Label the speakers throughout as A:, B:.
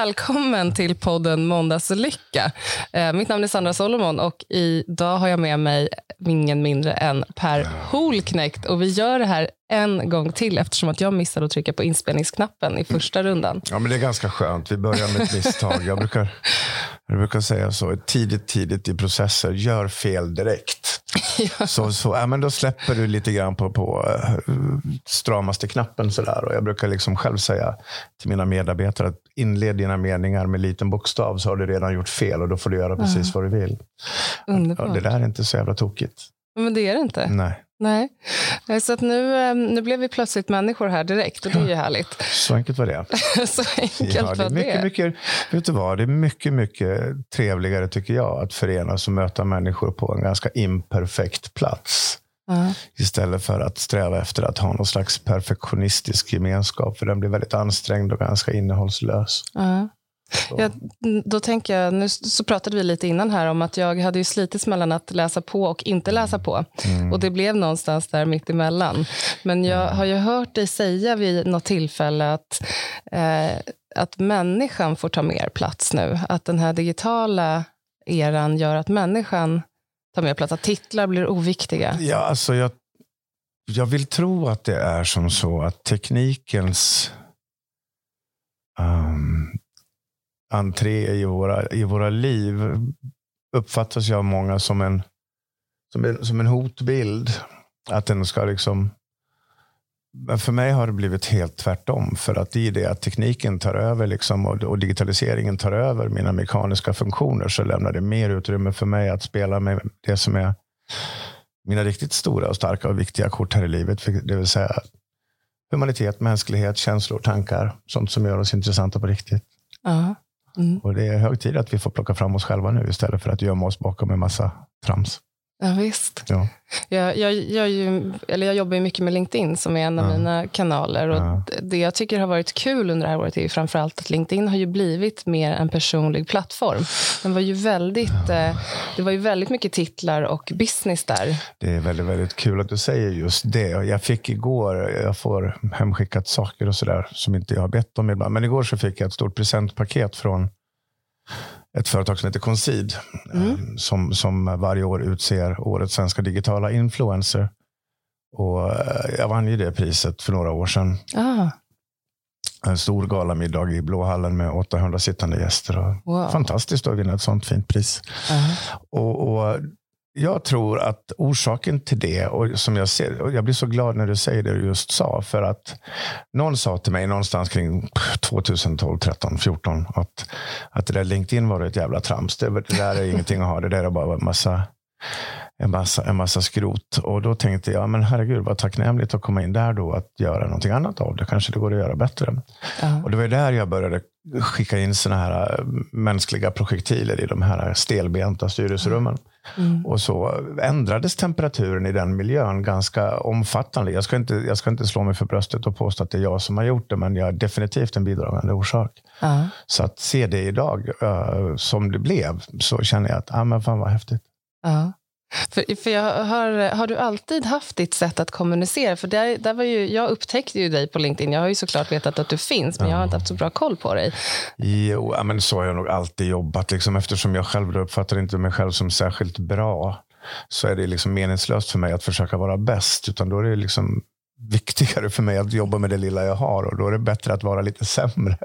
A: Välkommen till podden Måndagslycka. Eh, mitt namn är Sandra Solomon och idag har jag med mig ingen mindre än Per Holknekt. Och vi gör det här en gång till eftersom att jag missade att trycka på inspelningsknappen i första rundan.
B: Ja, men det är ganska skönt. Vi börjar med ett misstag. Jag brukar, jag brukar säga så, tidigt, tidigt i processer, gör fel direkt. Så, så ja, men då släpper du lite grann på, på uh, stramaste knappen. Sådär. Och jag brukar liksom själv säga till mina medarbetare att inled dina meningar med liten bokstav så har du redan gjort fel och då får du göra precis mm. vad du vill.
A: Underbart.
B: Ja, det där är inte så jävla tokigt.
A: Men det är det inte.
B: Nej.
A: Nej, så att nu, ehm, nu blev vi plötsligt människor här direkt och det är ju härligt.
B: Så enkelt var det.
A: så enkelt
B: ja, det är mycket,
A: det.
B: Mycket, vet du vad, det är mycket, mycket trevligare tycker jag att förenas och möta människor på en ganska imperfekt plats. Uh. Istället för att sträva efter att ha någon slags perfektionistisk gemenskap. För den blir väldigt ansträngd och ganska innehållslös.
A: Uh. Ja, då tänker jag, nu så pratade vi lite innan här om att jag hade ju slitits mellan att läsa på och inte läsa på. Mm. Och det blev någonstans där mitt emellan. Men jag mm. har ju hört dig säga vid något tillfälle att, eh, att människan får ta mer plats nu. Att den här digitala eran gör att människan tar mer plats. Att titlar blir oviktiga.
B: Ja, alltså jag, jag vill tro att det är som så att teknikens um, entré i våra, i våra liv uppfattas ju av många som en, som en, som en hotbild. Att den ska liksom... Men för mig har det blivit helt tvärtom. För att i det att tekniken tar över liksom och, och, digitaliseringen tar över mina mekaniska funktioner så lämnar det mer utrymme för mig att spela med det som är mina riktigt stora, och starka och viktiga kort här i livet. Det vill säga humanitet, mänsklighet, känslor, tankar. Sånt som gör oss intressanta på riktigt.
A: Uh -huh.
B: Mm. Och det är hög tid att vi får plocka fram oss själva nu istället för att gömma oss bakom en massa trams.
A: Ja, visst.
B: Ja.
A: Jag, jag, jag, ju, eller jag jobbar ju mycket med LinkedIn som är en av ja. mina kanaler. Och ja. Det jag tycker har varit kul under det här året är ju framförallt att LinkedIn har ju blivit mer en personlig plattform. Den var ju väldigt, eh, det var ju väldigt mycket titlar och business där.
B: Det är väldigt, väldigt kul att du säger just det. Jag fick igår, jag får hemskickat saker och sådär som inte jag har bett om ibland. Men igår så fick jag ett stort presentpaket från ett företag som heter Concid. Mm. Eh, som, som varje år utser årets svenska digitala influencer. Och eh, jag vann ju det priset för några år sedan.
A: Ah.
B: En stor galamiddag i Blåhallen med 800 sittande gäster.
A: Wow.
B: Fantastiskt att vinna ett sånt fint pris.
A: Uh
B: och, och jag tror att orsaken till det, och som jag ser, och jag blir så glad när du säger det du just sa, för att någon sa till mig någonstans kring 2012, 13, 14 att, att det där LinkedIn var ett jävla trams. Det, det där är ingenting att ha, det där är bara en massa, en massa, en massa skrot. Och då tänkte jag, men herregud vad tacknämligt att komma in där då, att göra någonting annat av det. Kanske det går att göra bättre.
A: Uh
B: Och det var där jag började skicka in såna här mänskliga projektiler i de här stelbenta styrelserummen.
A: Mm.
B: Och så ändrades temperaturen i den miljön ganska omfattande. Jag ska, inte, jag ska inte slå mig för bröstet och påstå att det är jag som har gjort det, men jag är definitivt en bidragande orsak.
A: Uh.
B: Så att se det idag uh, som det blev, så känner jag att, ah, men fan vad häftigt.
A: Uh. För, för jag har, har du alltid haft ditt sätt att kommunicera? För där, där var ju, jag upptäckte ju dig på LinkedIn. Jag har ju såklart vetat att du finns, men jag har inte haft så bra koll på dig.
B: Jo, men så har jag nog alltid jobbat. Liksom, eftersom jag själv uppfattar inte mig själv som särskilt bra, så är det liksom meningslöst för mig att försöka vara bäst. Utan då är det liksom viktigare för mig att jobba med det lilla jag har och då är det bättre att vara lite sämre.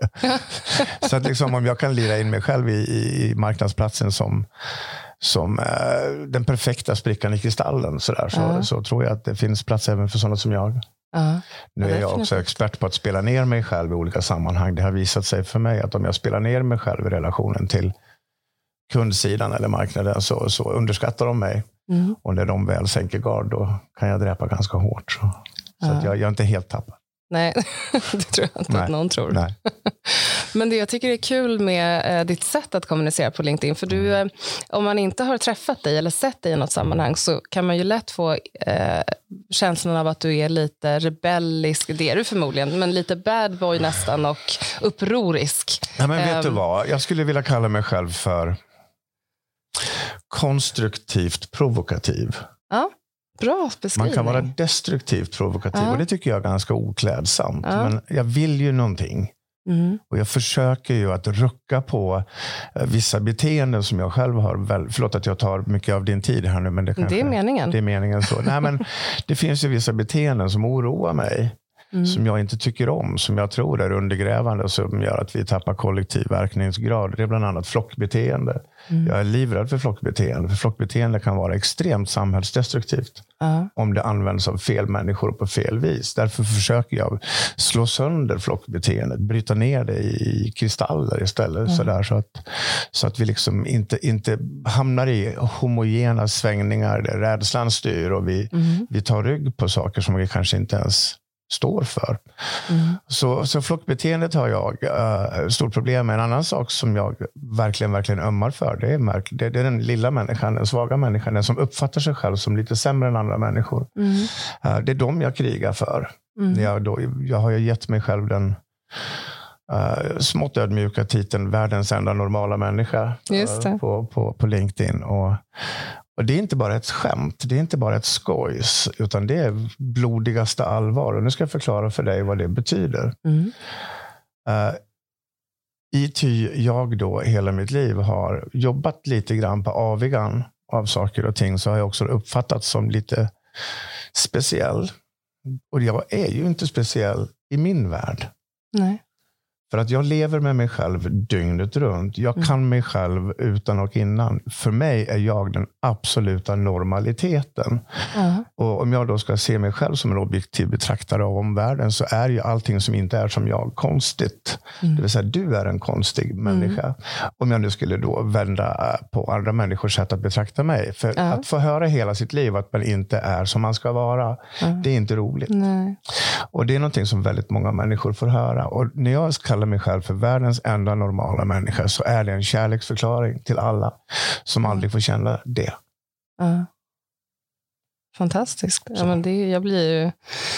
B: så att liksom, om jag kan lira in mig själv i, i, i marknadsplatsen som som den perfekta sprickan i kristallen. Så, där, så, uh. så tror jag att det finns plats även för sådana som jag.
A: Uh.
B: Nu är jag också expert på att spela ner mig själv i olika sammanhang. Det har visat sig för mig att om jag spelar ner mig själv i relationen till kundsidan eller marknaden så, så underskattar de mig.
A: Mm.
B: Och när de väl sänker gard då kan jag dräpa ganska hårt. Så, så att jag, jag är inte helt tappad.
A: Nej, det tror jag inte
B: Nej.
A: att någon tror.
B: Nej.
A: Men det jag tycker är kul med eh, ditt sätt att kommunicera på LinkedIn, för du, mm. eh, om man inte har träffat dig eller sett dig i något sammanhang så kan man ju lätt få eh, känslan av att du är lite rebellisk, det är du förmodligen, men lite bad boy nästan och upprorisk.
B: Ja, men vet du
A: ehm.
B: vad, jag skulle vilja kalla mig själv för konstruktivt provokativ.
A: Ja.
B: Man kan vara destruktivt provokativ ja. och det tycker jag är ganska oklädsamt. Ja. Men jag vill ju någonting.
A: Mm.
B: Och jag försöker ju att rucka på eh, vissa beteenden som jag själv har. Väl, förlåt att jag tar mycket av din tid här nu. Men det, kanske,
A: det är meningen.
B: Det är meningen så. Nej, men det finns ju vissa beteenden som oroar mig.
A: Mm.
B: Som jag inte tycker om, som jag tror är undergrävande och som gör att vi tappar kollektiv verkningsgrad. Det är bland annat flockbeteende.
A: Mm.
B: Jag är livrädd för flockbeteende. För flockbeteende kan vara extremt samhällsdestruktivt
A: Ja.
B: om det används av fel människor på fel vis. Därför försöker jag slå sönder flockbeteendet, bryta ner det i kristaller istället. Så, där, så, att, så att vi liksom inte, inte hamnar i homogena svängningar där rädslan styr och vi,
A: Mm.
B: vi tar rygg på saker som vi kanske inte ens står för.
A: Mm.
B: Så, så flockbeteendet har jag uh, stort problem med. En annan sak som jag verkligen, verkligen ömmar för, det är, märk- det, det är den lilla människan, den svaga människan, den som uppfattar sig själv som lite sämre än andra människor.
A: Mm.
B: Uh, det är dem jag krigar för.
A: Mm.
B: Jag, då, jag har ju gett mig själv den uh, smått ödmjuka titeln världens enda normala människa uh, på, på, på LinkedIn. Och, och Det är inte bara ett skämt, det är inte bara ett skojs, utan det är blodigaste allvar. Och nu ska jag förklara för dig vad det betyder.
A: Mm.
B: Uh, I ty jag då hela mitt liv har jobbat lite grann på avigan av saker och ting så har jag också uppfattats som lite speciell. Och jag är ju inte speciell i min värld.
A: Nej.
B: För att jag lever med mig själv dygnet runt. Jag
A: Mm.
B: kan mig själv utan och innan. För mig är jag den absoluta normaliteten.
A: Ja.
B: Och om jag då ska se mig själv som en objektiv betraktare av omvärlden så är ju allting som inte är som jag konstigt.
A: Mm.
B: Det vill säga, du är en konstig människa. Om jag nu skulle då vända på andra människors sätt att betrakta mig. För att få höra hela sitt liv att man inte är som man ska vara, det är inte roligt.
A: Nej.
B: Och Det är någonting som väldigt många människor får höra. Och När jag kallar mig själv för världens enda normala människa så är det en kärleksförklaring till alla som aldrig får känna det.
A: Ja. Fantastiskt. Ja, men det, jag, blir ju,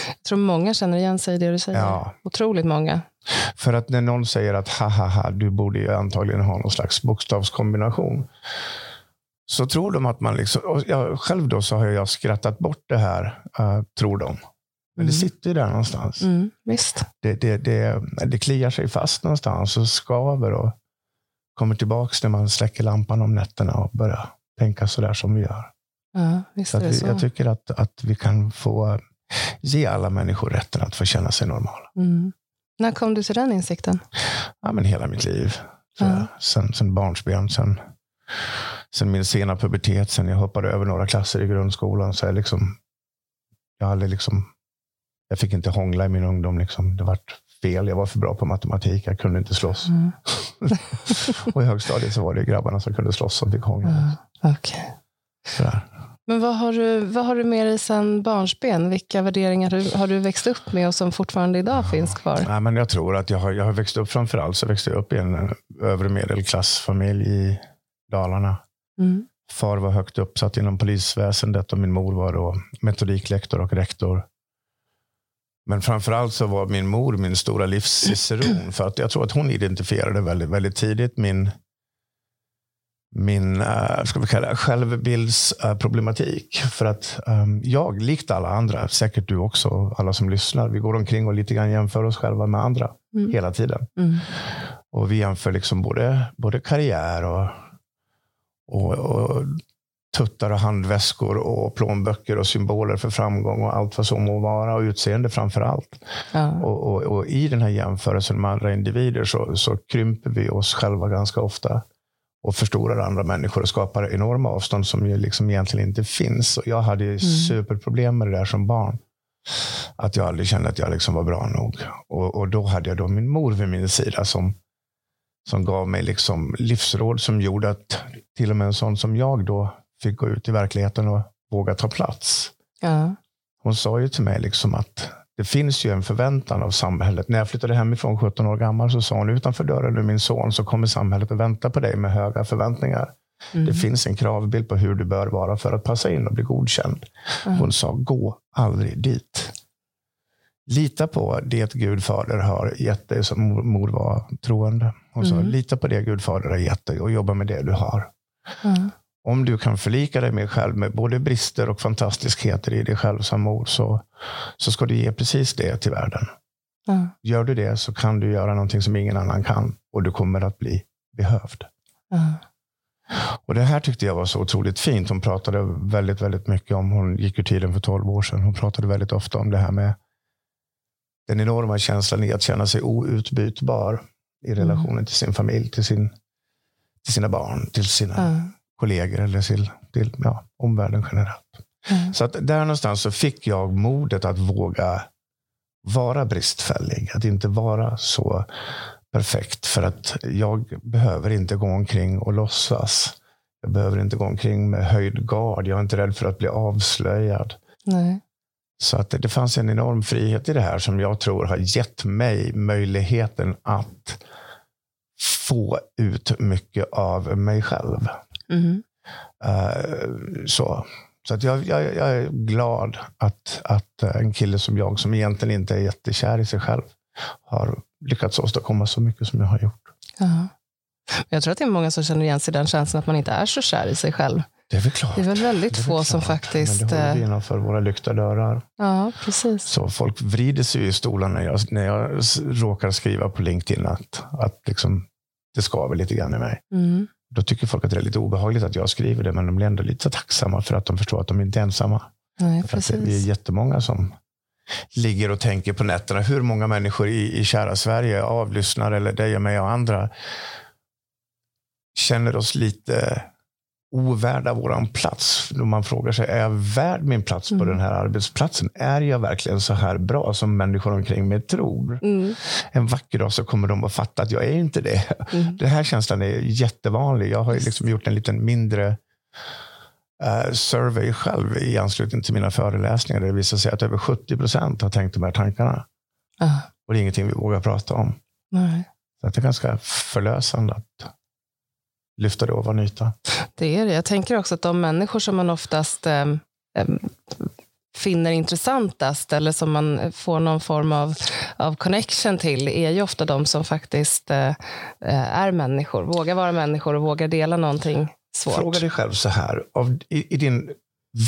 A: jag tror många känner igen sig i det du säger.
B: Ja.
A: Otroligt många.
B: För att när någon säger att ha ha ha, du borde ju antagligen ha någon slags bokstavskombination. Så tror de att man liksom, jag, själv då så har jag skrattat bort det här, eh, tror de. Men det
A: Mm.
B: sitter ju där någonstans.
A: Mm. Visst.
B: Det, det, det, det kliar sig fast någonstans och skaver och kommer tillbaks när man släcker lampan om nätterna och börjar tänka så där som vi gör.
A: Ja,
B: Så vi,
A: så.
B: jag tycker att, att vi kan få ge alla människor rätten att få känna sig normala.
A: Mm. När kom du till den insikten?
B: Ja, men hela mitt liv. Så,
A: Ja.
B: sen, sen barnsben, sen, sen min sena pubertet, sen jag hoppade över några klasser i grundskolan. Så jag, liksom, jag, hade liksom, jag fick inte hångla i min ungdom. Liksom. Det var fel. Jag var för bra på matematik. Jag kunde inte slåss.
A: Mm.
B: Och i högstadiet så var det grabbarna som kunde slåss som fick hångla.
A: Okej.
B: Sådär.
A: Men vad har, du, vad har du med dig sedan barnsben? Vilka värderingar har du, har du växt upp med och som fortfarande idag finns kvar?
B: Nej, men jag tror att jag har, jag har växt upp, framförallt så växte jag upp i en eh, övre medelklassfamilj i Dalarna.
A: Mm.
B: Far var högt uppsatt inom polisväsendet och min mor var då metodiklektor och rektor. Men framförallt så var min mor min stora livsciceron. För att jag tror att hon identifierade väldigt, väldigt tidigt min, min uh, ska vi kalla det, självbildsproblematik. För att ehm, jag, likt alla andra, säkert du också, alla som lyssnar, vi går omkring och lite grann jämför oss själva med andra
A: Mm.
B: hela tiden.
A: Mm.
B: Och vi jämför liksom både, både karriär och, och, och tuttar och handväskor och plånböcker och symboler för framgång och allt vad som må vara och utseende framför allt.
A: Ja.
B: Och, och, och i den här jämförelsen med andra individer så, så krymper vi oss själva ganska ofta och förstorar andra människor och skapar enorma avstånd som ju liksom egentligen inte finns. Och jag hade ju superproblem med det där som barn. Att jag aldrig kände att jag liksom var bra nog. Och, och då hade jag då min mor vid min sida som, som gav mig liksom livsråd som gjorde att till och med en sån som jag då fick gå ut i verkligheten och våga ta plats.
A: Ja.
B: Hon sa ju till mig liksom att det finns ju en förväntan av samhället. När jag flyttade hemifrån 17 år gammal så sa hon utanför dörren nu min son så kommer samhället att vänta på dig med höga förväntningar.
A: Mm.
B: Det finns en kravbild på hur du bör vara för att passa in och bli godkänd.
A: Mm.
B: Hon sa, gå aldrig dit. Lita på det Gud fader har gett dig, som mor- var troende. Hon sa,
A: Mm.
B: lita på det Gud fader har gett dig och jobba med det du har. Om du kan förlika dig med själv med både brister och fantastiskheter i dig själv som mor så, så ska du ge precis det till världen.
A: Ja.
B: Gör du det så kan du göra någonting som ingen annan kan och du kommer att bli behövd.
A: Ja.
B: Och Det här tyckte jag var så otroligt fint. Hon pratade väldigt, väldigt mycket om, hon gick ur tiden för 12 år sedan. Hon pratade väldigt ofta om det här med den enorma känslan i att känna sig outbytbar i relationen till sin familj, till, sin, till sina barn, till sina. Kollegor eller till, till ja, omvärlden generellt.
A: Ja.
B: Så att där någonstans så fick jag modet att våga vara bristfällig. Att inte vara så perfekt. För att jag behöver inte gå omkring och låtsas. Jag behöver inte gå omkring med höjd gard. Jag är inte rädd för att bli avslöjad.
A: Nej.
B: Så att det, det fanns en enorm frihet i det här som jag tror har gett mig möjligheten att få ut mycket av mig själv. Eh, så så att jag, jag, jag är glad att, att en kille som jag, som egentligen inte är jättekär i sig själv, har lyckats åstadkomma så mycket som jag har gjort.
A: Ja. Jag tror att det är många som känner igen sig i den känslan att man inte är så kär i sig själv.
B: Det är väl klart.
A: Det är väl väldigt
B: väl
A: få som faktiskt...
B: Men det håller vi
A: eh,
B: innanför våra lyckta dörrar.
A: Ja, precis.
B: Så folk vrider sig i stolarna när jag, när jag råkar skriva på LinkedIn att, att liksom, det skaver lite grann i mig.
A: Mm.
B: Då tycker folk att det är lite obehagligt att jag skriver det, men de blir ändå lite tacksamma för att de förstår att de inte är ensamma.
A: Nej,
B: För att det, vi är jättemånga som ligger och tänker på nätterna. Hur många människor i, i kära Sverige, avlyssnare eller dig och mig och andra, känner oss lite ovärda våran plats. Då man frågar sig, är jag värd min plats på
A: Mm.
B: den här arbetsplatsen? Är jag verkligen så här bra som människor omkring mig tror?
A: Mm.
B: En vacker dag så kommer de att fatta att jag är inte det.
A: Mm.
B: Den här känslan är jättevanlig. Jag har ju liksom gjort en liten mindre eh, survey själv i anslutning till mina föreläsningar. Där det visar sig att över 70 procent har tänkt de här tankarna.
A: Ja.
B: Och det är ingenting vi vågar prata om.
A: Nej.
B: Så det är ganska förlösande att lyfta det ovan ytan.
A: Det är det. Jag tänker också att de människor som man oftast eh, finner intressantast eller som man får någon form av, av connection till är ju ofta de som faktiskt eh, eh, är människor, vågar vara människor och vågar dela någonting svårt.
B: Fråga dig själv så här. Av, i, I din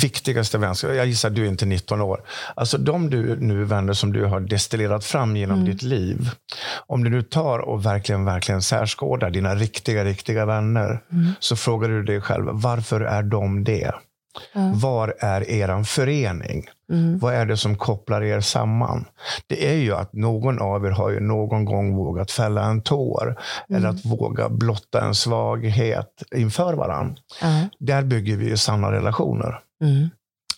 B: viktigaste vänskap, jag gissar att du är inte 19 år. Alltså de du nu vänner som du har destillerat fram genom
A: Mm.
B: ditt liv. Om du nu tar och verkligen, verkligen särskådar dina riktiga, riktiga vänner.
A: Mm.
B: Så frågar du dig själv, varför är de det?
A: Ja.
B: Var är eran förening?
A: Mm.
B: Vad är det som kopplar er samman? Det är ju att någon av er har ju någon gång vågat fälla en tår. Eller att våga blotta en svaghet inför varandra. Där bygger vi ju sanna relationer.
A: Mm.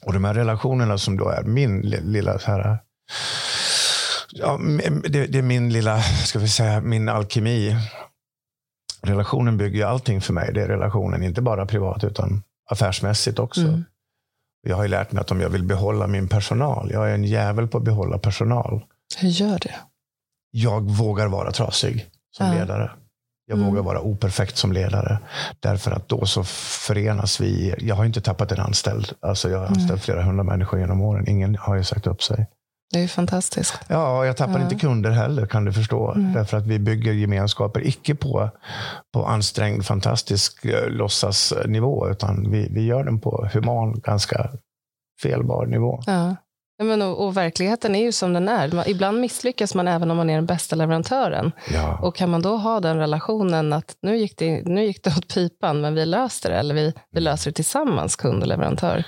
B: Och de här relationerna som då är min li- lilla så här, ja, det, det är min lilla, ska vi säga, min alkemi. Relationen bygger ju allting för mig. Det är relationen, inte bara privat utan affärsmässigt också.
A: Mm.
B: Jag har ju lärt mig att om jag vill behålla min personal, jag är en jävel på att behålla personal.
A: Hur gör du?
B: Jag vågar vara trasig som
A: Ja.
B: ledare. Jag
A: Mm.
B: vågar vara operfekt som ledare. Därför att då så förenas vi. Jag har inte tappat en anställd. Alltså jag har anställt
A: Mm.
B: flera hundra människor genom åren. Ingen har ju sagt upp sig.
A: Det är ju fantastiskt.
B: Ja, jag tappar
A: Ja.
B: inte kunder heller kan du förstå.
A: Mm.
B: Därför att vi bygger gemenskaper, icke på, på ansträngd, fantastisk eh, låtsasnivå. Utan vi, vi gör den på human, ganska felbar nivå.
A: Ja. Men, och, och verkligheten är ju som den är. Ibland misslyckas man även om man är den bästa leverantören.
B: Ja.
A: Och kan man då ha den relationen att nu gick det, nu gick det åt pipan, men vi löste det, eller vi, vi löser det tillsammans, kund och leverantör.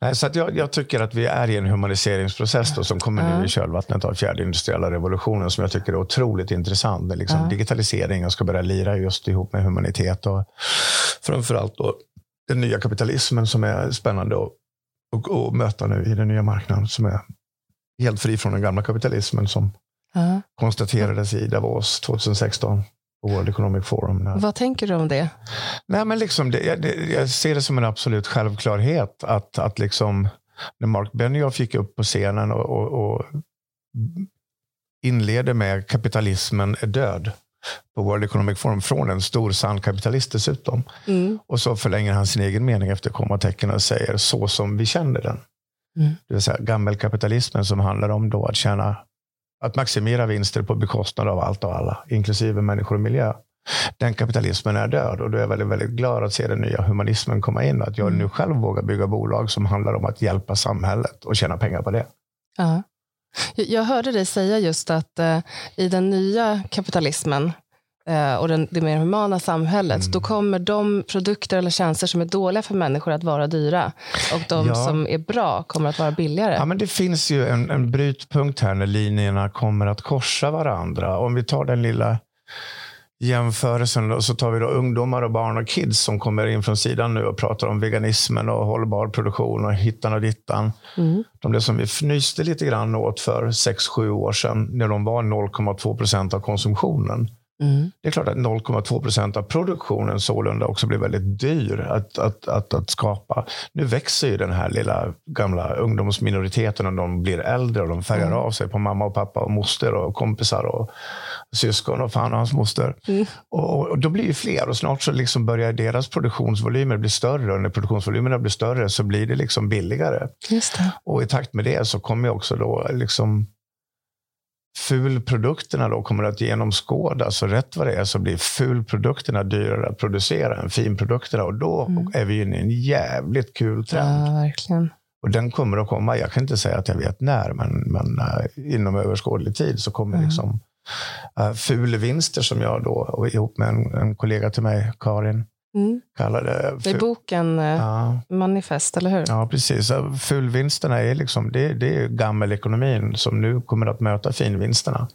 B: Nej, så att jag, jag tycker att vi är i en humaniseringsprocess då, som kommer nu i kölvattnet av fjärde industriella revolutionen som jag tycker är otroligt intressant. Där liksom
A: Ja.
B: Digitaliseringen ska börja lira just ihop med humanitet och framförallt då den nya kapitalismen som är spännande att, att, att möta nu i den nya marknaden som är helt fri från den gamla kapitalismen som
A: Ja.
B: konstaterades i Davos 2016 på World Economic Forum. När
A: Vad tänker du om det?
B: Nej, men liksom, det, jag, det, jag ser det som en absolut självklarhet att, att liksom, när Mark Benioff gick upp på scenen och, och, och inleder med kapitalismen är död på World Economic Forum från en stor sann kapitalist dessutom.
A: Mm.
B: Och så förlänger han sin egen mening efter kommatecken och säger så som vi känner den.
A: Mm.
B: Det vill säga gammelkapitalismen som handlar om då att tjäna, att maximera vinster på bekostnad av allt och alla, inklusive människor och miljö. Den kapitalismen är död och då är jag väldigt, väldigt glad att se den nya humanismen komma in och att jag
A: Mm.
B: nu själv vågar bygga bolag som handlar om att hjälpa samhället och tjäna pengar på det.
A: Ja. Jag hörde dig säga just att eh, i den nya kapitalismen eh, och den, det mer humana samhället, mm. då kommer de produkter eller tjänster som är dåliga för människor att vara dyra. Och de ja. som är bra kommer att vara billigare.
B: Ja, men det finns ju en, en brytpunkt här när linjerna kommer att korsa varandra. Om vi tar den lilla jämförelsen då, så tar vi då ungdomar och barn och kids som kommer in från sidan nu och pratar om veganismen och hållbar produktion och hittan och dittan. Mm. De där som vi fnyste lite grann åt för 6-7 år sedan när de var 0,2 procent av konsumtionen. Mm. Det är klart att 0,2 procent av produktionen sålunda också blir väldigt dyr att, att, att, att skapa. Nu växer ju den här lilla gamla ungdomsminoriteten och de blir äldre och de färgar mm. av sig på mamma och pappa och moster och kompisar och syskon och fan och hans moster. Mm. Och, och, då blir ju fler och snart så liksom börjar deras produktionsvolymer bli större och när produktionsvolymerna blir större så blir det liksom billigare. Och i takt med det så kommer också då liksom fulprodukterna då kommer att genomskådas och rätt vad det är så blir fulprodukterna dyrare att producera än finprodukterna och då mm. är vi inne i en jävligt kul trend.
A: Ja, verkligen.
B: Och den kommer att komma, jag kan inte säga att jag vet när, men, men uh, inom överskådlig tid så kommer mm. liksom uh, fulvinster som jag då, och ihop med en, en kollega till mig, Karin, Mm.
A: Kallade det är boken eh, ja. Manifest, eller hur?
B: Ja, precis. Fullvinsterna är, liksom, det, det är gammelekonomin som nu kommer att möta finvinsterna.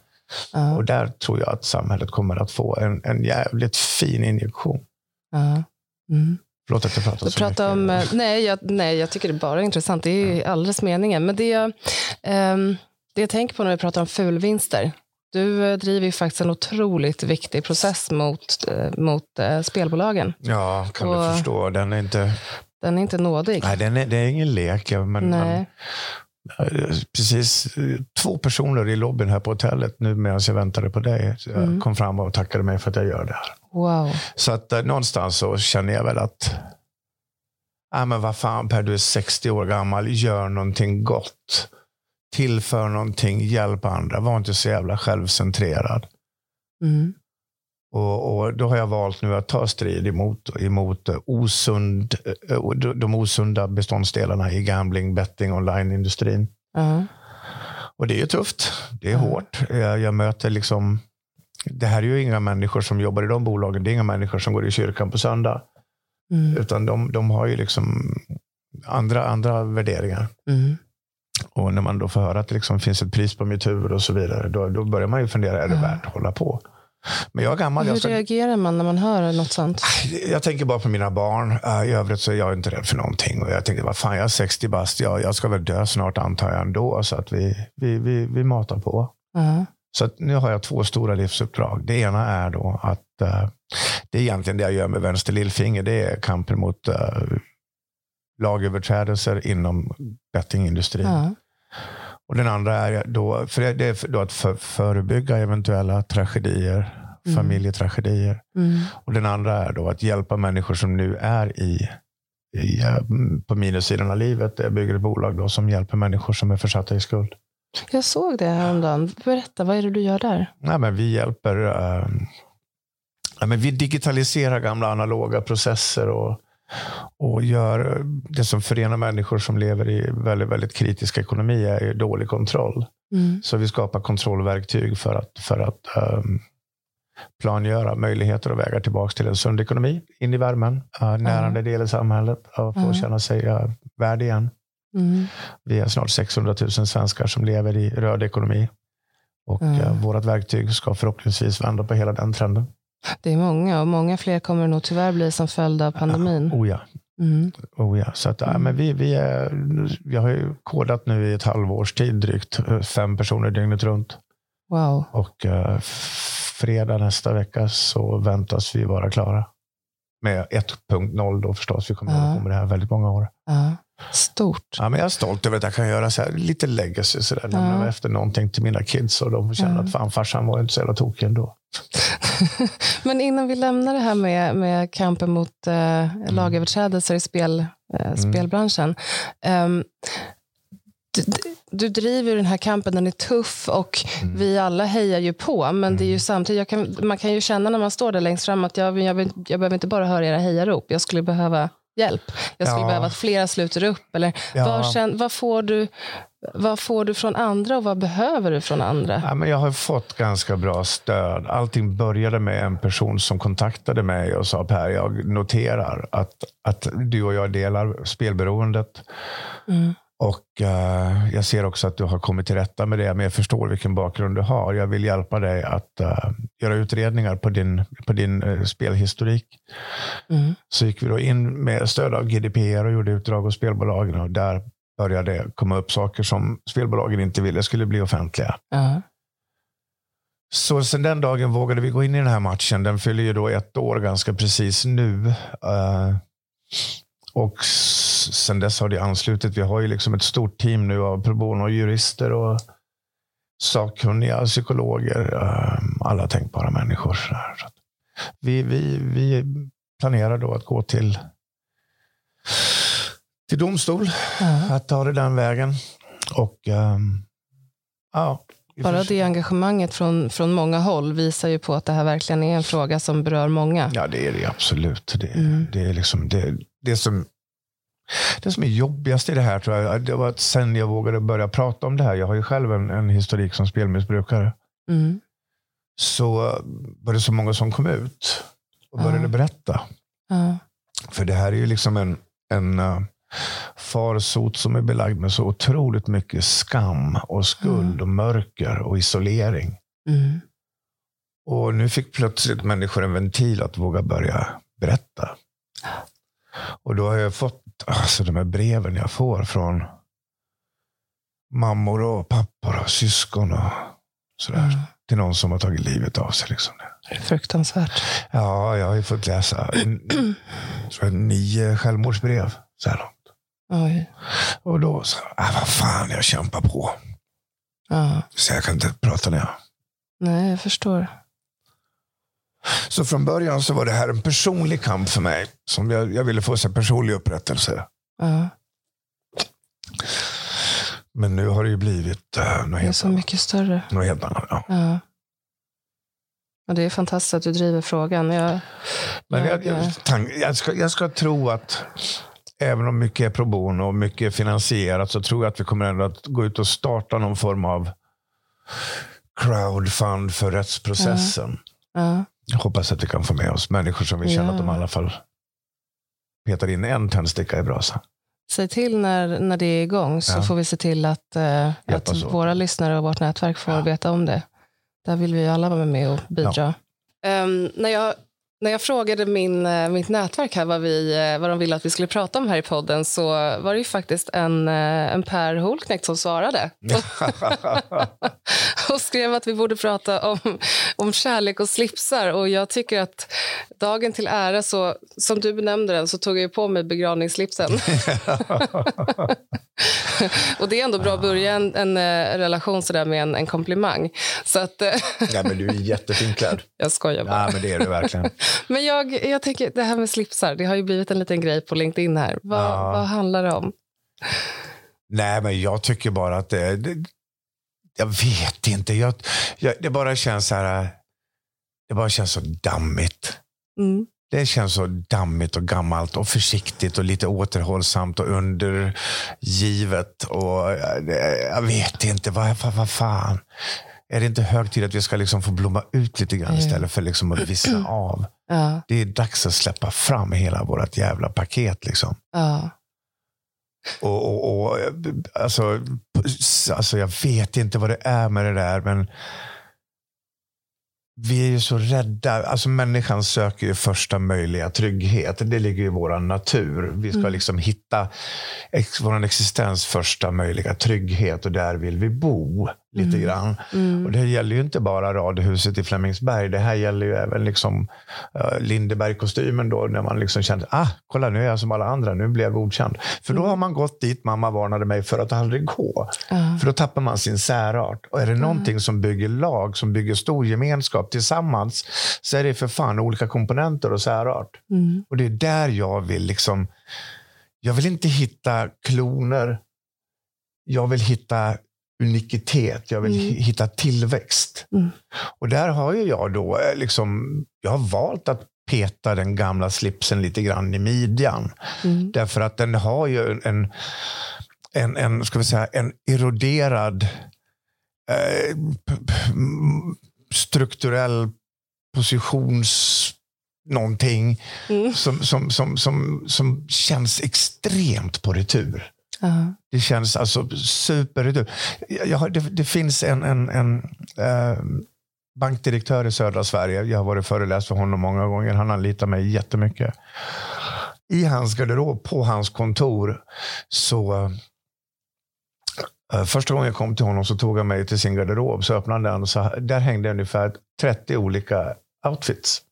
B: Uh. Och där tror jag att samhället kommer att få en, en jävligt fin injektion. Uh. Mm. Förlåt att jag pratar så
A: mycket. Om, eh, nej, jag, nej, jag tycker det är bara intressant. Det är ja. alldeles meningen. Men det jag, um, det jag tänker på när vi pratar om fulvinster, du eh, driver ju faktiskt en otroligt viktig process mot, eh, mot uh, spelbolagen.
B: Ja, kan och du förstå. Den är inte...
A: Den är inte nådig.
B: Nej, den är, det är ingen lek. Men. Man, precis två personer i lobbyn här på hotellet nu medan jag väntade på dig mm. kom fram och tackade mig för att jag gör det här.
A: Wow.
B: Så att eh, någonstans så känner jag väl att Ja, men vad fan Per, du är 60 år gammal. Gör någonting gott tillför någonting, hjälp andra. Var inte så jävla självcentrerad. Mm. Och, och, Då har jag valt nu att ta strid emot, emot osund, eh, de osunda beståndsdelarna i gambling, betting, online-industrin. Mm. Och det är tufft. Det är mm. hårt. Jag, jag, möter liksom... Det här är ju inga människor som jobbar i de bolagen. Det är inga människor som går i kyrkan på söndag. Mm. Utan de, de har ju liksom andra, andra värderingar. Mm. Och när man då får höra att det liksom finns ett pris på mitt huvud och så vidare, då, då börjar man ju fundera, är det värt att hålla på?
A: Men jag är gammal. Hur jag ska... reagerar man när man hör något sånt?
B: Jag tänker bara på mina barn. I övrigt så är jag inte rädd för någonting. Och jag tänker, vad fan, jag är 60 bast. Jag, jag ska väl dö snart antar jag ändå. Så att vi, vi, vi, vi matar på. Uh. Så nu har jag två stora livsuppdrag. Det ena är då att uh, det är egentligen det jag gör med vänster lillfinger. Det är kampen mot uh, lagöverträdelser inom bettingindustrin. Ja. Och den andra är då, för det är då att för, förebygga eventuella tragedier, mm. familjetragedier. Mm. Och den andra är då att hjälpa människor som nu är i, i på minussidan av livet. Jag bygger ett bolag då som hjälper människor som är försatta i skuld.
A: Jag såg det häromdagen. Berätta, vad är det du gör där?
B: Nej, men vi hjälper uh, ja, men vi digitaliserar gamla analoga processer och och gör det som förenar människor som lever i väldigt, väldigt kritisk ekonomi är dålig kontroll. Mm. Så vi skapar kontrollverktyg för att, för att um, plangöra möjligheter och vägar tillbaka till en sund ekonomi, in i värmen, uh, närande del i samhället, att få mm. känna sig uh, värd igen. Mm. Vi är snart 600 000 svenskar som lever i röd ekonomi. Och mm. uh, vårt verktyg ska förhoppningsvis vända på hela den trenden.
A: Det är många och många fler kommer det nog tyvärr bli som följd av pandemin.
B: Ja, oh ja. Mm. Oh ja. Så att, ja, men vi, vi, är, vi har ju kodat nu i ett halvårs tid drygt. Fem personer dygnet runt.
A: Wow.
B: Och uh, fredag nästa vecka så väntas vi vara klara. Med 1.0 då förstås. Vi kommer uh. hålla på med det här väldigt många år.
A: Uh. Stort.
B: Ja, men jag är stolt över att jag kan göra så här, lite legacy. Så där, lämna efter någonting till mina kids och de får känna att fan farsan var inte så jävla tokig ändå.
A: Men innan vi lämnar det här med, med kampen mot eh, lagöverträdelser i spel, eh, mm. spelbranschen. Um, du, du, driver den här kampen, den är tuff och mm. vi alla hejar ju på. Men mm. det är ju mm. samtidigt, kan, man kan ju känna när man står där längst fram att jag, jag, jag, jag behöver inte bara höra era hejarop. Jag skulle behöva hjälp. Jag skulle
B: Ja.
A: behöva att flera sluter upp. Eller
B: Ja.
A: vad, kän, vad, får du, vad får du från andra och vad behöver du från andra?
B: Ja, men jag har fått ganska bra stöd. Allting började med en person som kontaktade mig och sa Per, jag noterar att, att du och jag delar spelberoendet.
A: Mm.
B: Och eh, Jag ser också att du har kommit till rätta med det, men jag förstår vilken bakgrund du har. Jag vill hjälpa dig att eh, göra utredningar på din, på din eh, spelhistorik.
A: Mm.
B: Så gick vi då in med stöd av GDPR och gjorde utdrag hos spelbolagen. Och där började det komma upp saker som spelbolagen inte ville skulle bli offentliga.
A: Ja.
B: Så sen den dagen vågade vi gå in i den här matchen. Den fyller ju då ett år ganska precis nu. Och sen dess har det anslutit. Vi har ju liksom ett stort team nu av pro bono jurister och sakkunniga psykologer. eh, alla tänkbara människor. Så Vi, vi, vi planerar då att gå till, till domstol.
A: Ja.
B: Att ta det den vägen. Och ehm, ja.
A: Bara det engagemanget från, från många håll visar ju på att det här verkligen är en fråga som berör många.
B: Ja, det är det absolut. Det,
A: Mm.
B: det är liksom det, det som det som är jobbigast i det här tror jag, det var att sen jag vågade börja prata om det här. Jag har ju själv en, en historik som spelmissbrukare.
A: Mm.
B: Så var det så många som kom ut och började
A: Ja.
B: berätta.
A: Ja.
B: För det här är ju liksom en, en uh, farsot som är belagd med så otroligt mycket skam och skuld och mörker och isolering.
A: Mm.
B: Och nu fick plötsligt människor en ventil att våga börja berätta. Och då har jag fått alltså, de här breven jag får från mammor och pappor och syskon och sådär.
A: Mm.
B: Till någon som har tagit livet av sig. Liksom.
A: Det är fruktansvärt.
B: Ja, jag har ju fått läsa jag, nio självmordsbrev så här långt.
A: Oj.
B: Och då så, ah, vad fan, jag kämpar på.
A: Ja.
B: Så jag kan inte prata nu.
A: Nej, jag förstår.
B: Så från början så var det här en personlig kamp för mig. Som jag, jag ville få sig personlig upprättelse.
A: Ja.
B: Men nu har det ju blivit uh, något,
A: Det är
B: helt
A: så
B: annat.
A: mycket större.
B: något helt annat. Ja.
A: Ja. Och det är fantastiskt att du driver frågan. Jag,
B: Men
A: jag,
B: jag, jag, ska, jag ska tro att även om mycket är pro bono och mycket är finansierat så tror jag att vi kommer ändå att gå ut och starta någon form av crowdfund för rättsprocessen.
A: ja.
B: Jag hoppas att vi kan få med oss människor som vill känna
A: Ja.
B: att de i alla fall petar in en tändsticka i brasan.
A: Säg till när, när det är igång så
B: Ja.
A: får vi se till att, eh, att våra lyssnare och vårt nätverk får
B: Ja.
A: veta om det. Där vill vi alla vara med och bidra. Ehm, när, jag, när jag frågade min, eh, mitt nätverk här vad, vi, eh, vad de ville att vi skulle prata om här i podden så var det ju faktiskt en, eh, en Per Holknekt som svarade. och skrev att vi borde prata om, om kärlek och slipsar. Och jag tycker att dagen till ära, så, som du benämnde den, så tog jag på mig begravningsslipsen. och det är ändå bra att börja en, en, eh, relation sådär med en, en komplimang. Så att,
B: ja, men du är jättefint klädd.
A: jag skojar bara.
B: Ja, men det är du verkligen.
A: Men jag, jag tänker, det här med slipsar, det har ju blivit en liten grej på LinkedIn här. Vad,
B: Ja.
A: vad handlar det om?
B: Nej, men jag tycker bara att det... det jag vet inte. Jag, jag, det bara känns så här... Det bara känns så dammigt.
A: Mm.
B: Det känns så dammigt och gammalt och försiktigt och lite återhållsamt och undergivet. Och eh, det- jag vet inte, vad, vad, vad fan. Är det inte hög tid att vi ska liksom få blomma ut lite grann
A: Ja.
B: istället för liksom att vissna av?
A: Ja,
B: Det är dags att släppa fram hela vårt jävla paket. Liksom.
A: ja.
B: Och, och, och, alltså, alltså, jag vet inte vad det är med det där, men vi är ju så rädda. Alltså människan söker ju första möjliga trygghet. Det ligger i vår natur. Vi ska
A: Mm.
B: liksom hitta ex, vår existens första möjliga trygghet och där vill vi bo lite
A: Mm.
B: grann.
A: Mm.
B: Och det gäller ju inte bara radhuset i Flemingsberg. Det här gäller ju även liksom, uh, Lindeberg-kostymen då, när man liksom kände, ah, kolla nu är jag som alla andra, nu blir jag godkänd. För då
A: Mm.
B: har man gått dit mamma varnade mig för att aldrig gå.
A: Ja.
B: För då tappar man sin särart. Och är det någonting som bygger lag, som bygger stor gemenskap tillsammans, så är det för fan olika komponenter och särart.
A: Mm.
B: Och det är där jag vill liksom, jag vill inte hitta kloner. Jag vill hitta unikitet. Jag vill
A: Mm.
B: hi- hitta tillväxt.
A: Mm.
B: Och där har ju jag då, eh, liksom, jag har valt att peta den gamla slipsen lite grann i midjan. Mm. Därför att den har ju en, en, en, ska vi säga, en eroderad eh, strukturell positions någonting mm. som, som, som, som, som känns extremt på retur. Uh-huh. Det känns alltså super... Jag, det, det finns en, en, en eh, bankdirektör i södra Sverige. Jag har varit föreläst för honom många gånger. Han anlitar mig jättemycket. I hans garderob, på hans kontor, så eh, första gången jag kom till honom så tog han mig till sin garderob. Så öppnade han och så, där hängde ungefär 30 olika outfits.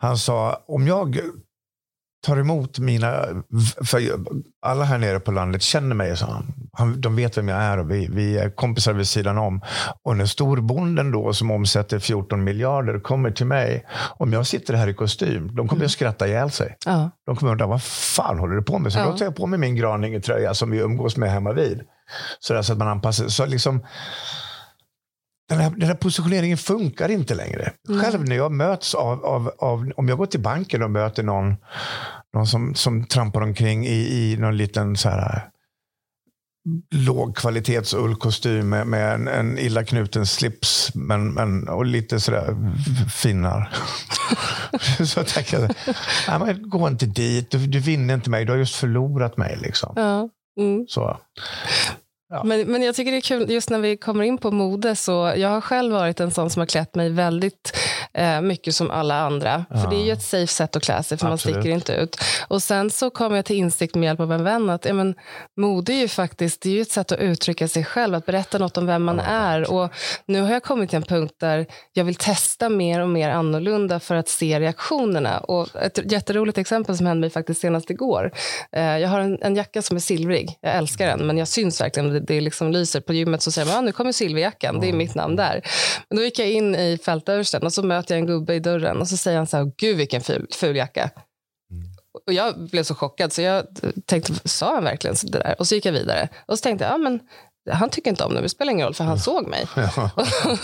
B: Han sa, om jag tar emot mina... För alla här nere på landet känner mig, sa han. De vet vem jag är och vi, vi är kompisar vid sidan om. Och när storbonden då, som omsätter 14 miljarder, kommer till mig. Om jag sitter här i kostym, de kommer mm. att skratta ihjäl sig. Ja. De kommer att undra, vad fan håller du på med? Så ja. då tar jag på mig min Graninge-tröja som vi umgås med hemma vid. Så, där, så att man anpassar så liksom den här, den här positioneringen funkar inte längre. Mm. Själv när jag möts av, av, av, om jag går till banken och möter någon, någon som, som trampar omkring i, i någon liten så här, lågkvalitets ullkostym med, med en, en, illa knuten slips men, men, och lite sådär finnar. så tänker jag, nej, men gå inte dit, du, du vinner inte mig, du har just förlorat mig. Liksom. Ja. Mm. Så.
A: Ja. Men, men jag tycker det är kul, just när vi kommer in på mode, så jag har själv varit en sån som har klätt mig väldigt eh, mycket som alla andra. Ja. För det är ju ett safe sätt att klä sig, för Absolut. man sticker inte ut. Och sen så kom jag till insikt med hjälp av en vän att ja, men, mode är ju faktiskt det är ett sätt att uttrycka sig själv, att berätta något om vem man ja, är. Och nu har jag kommit till en punkt där jag vill testa mer och mer annorlunda för att se reaktionerna. Och ett jätteroligt exempel som hände mig faktiskt senast igår. Eh, jag har en, en jacka som är silvrig. Jag älskar den, men jag syns verkligen det, det liksom lyser på gymmet så säger man ah, nu kommer silverjackan, det är mitt namn där. Men då gick jag in i fältöversten och så möter jag en gubbe i dörren och så säger han så här, gud vilken ful, ful jacka. Mm. Och jag blev så chockad så jag tänkte, sa han verkligen det där? Och så gick jag vidare. Och så tänkte jag, ja men han tycker inte om det, det spelar ingen roll för han såg mig. Ja.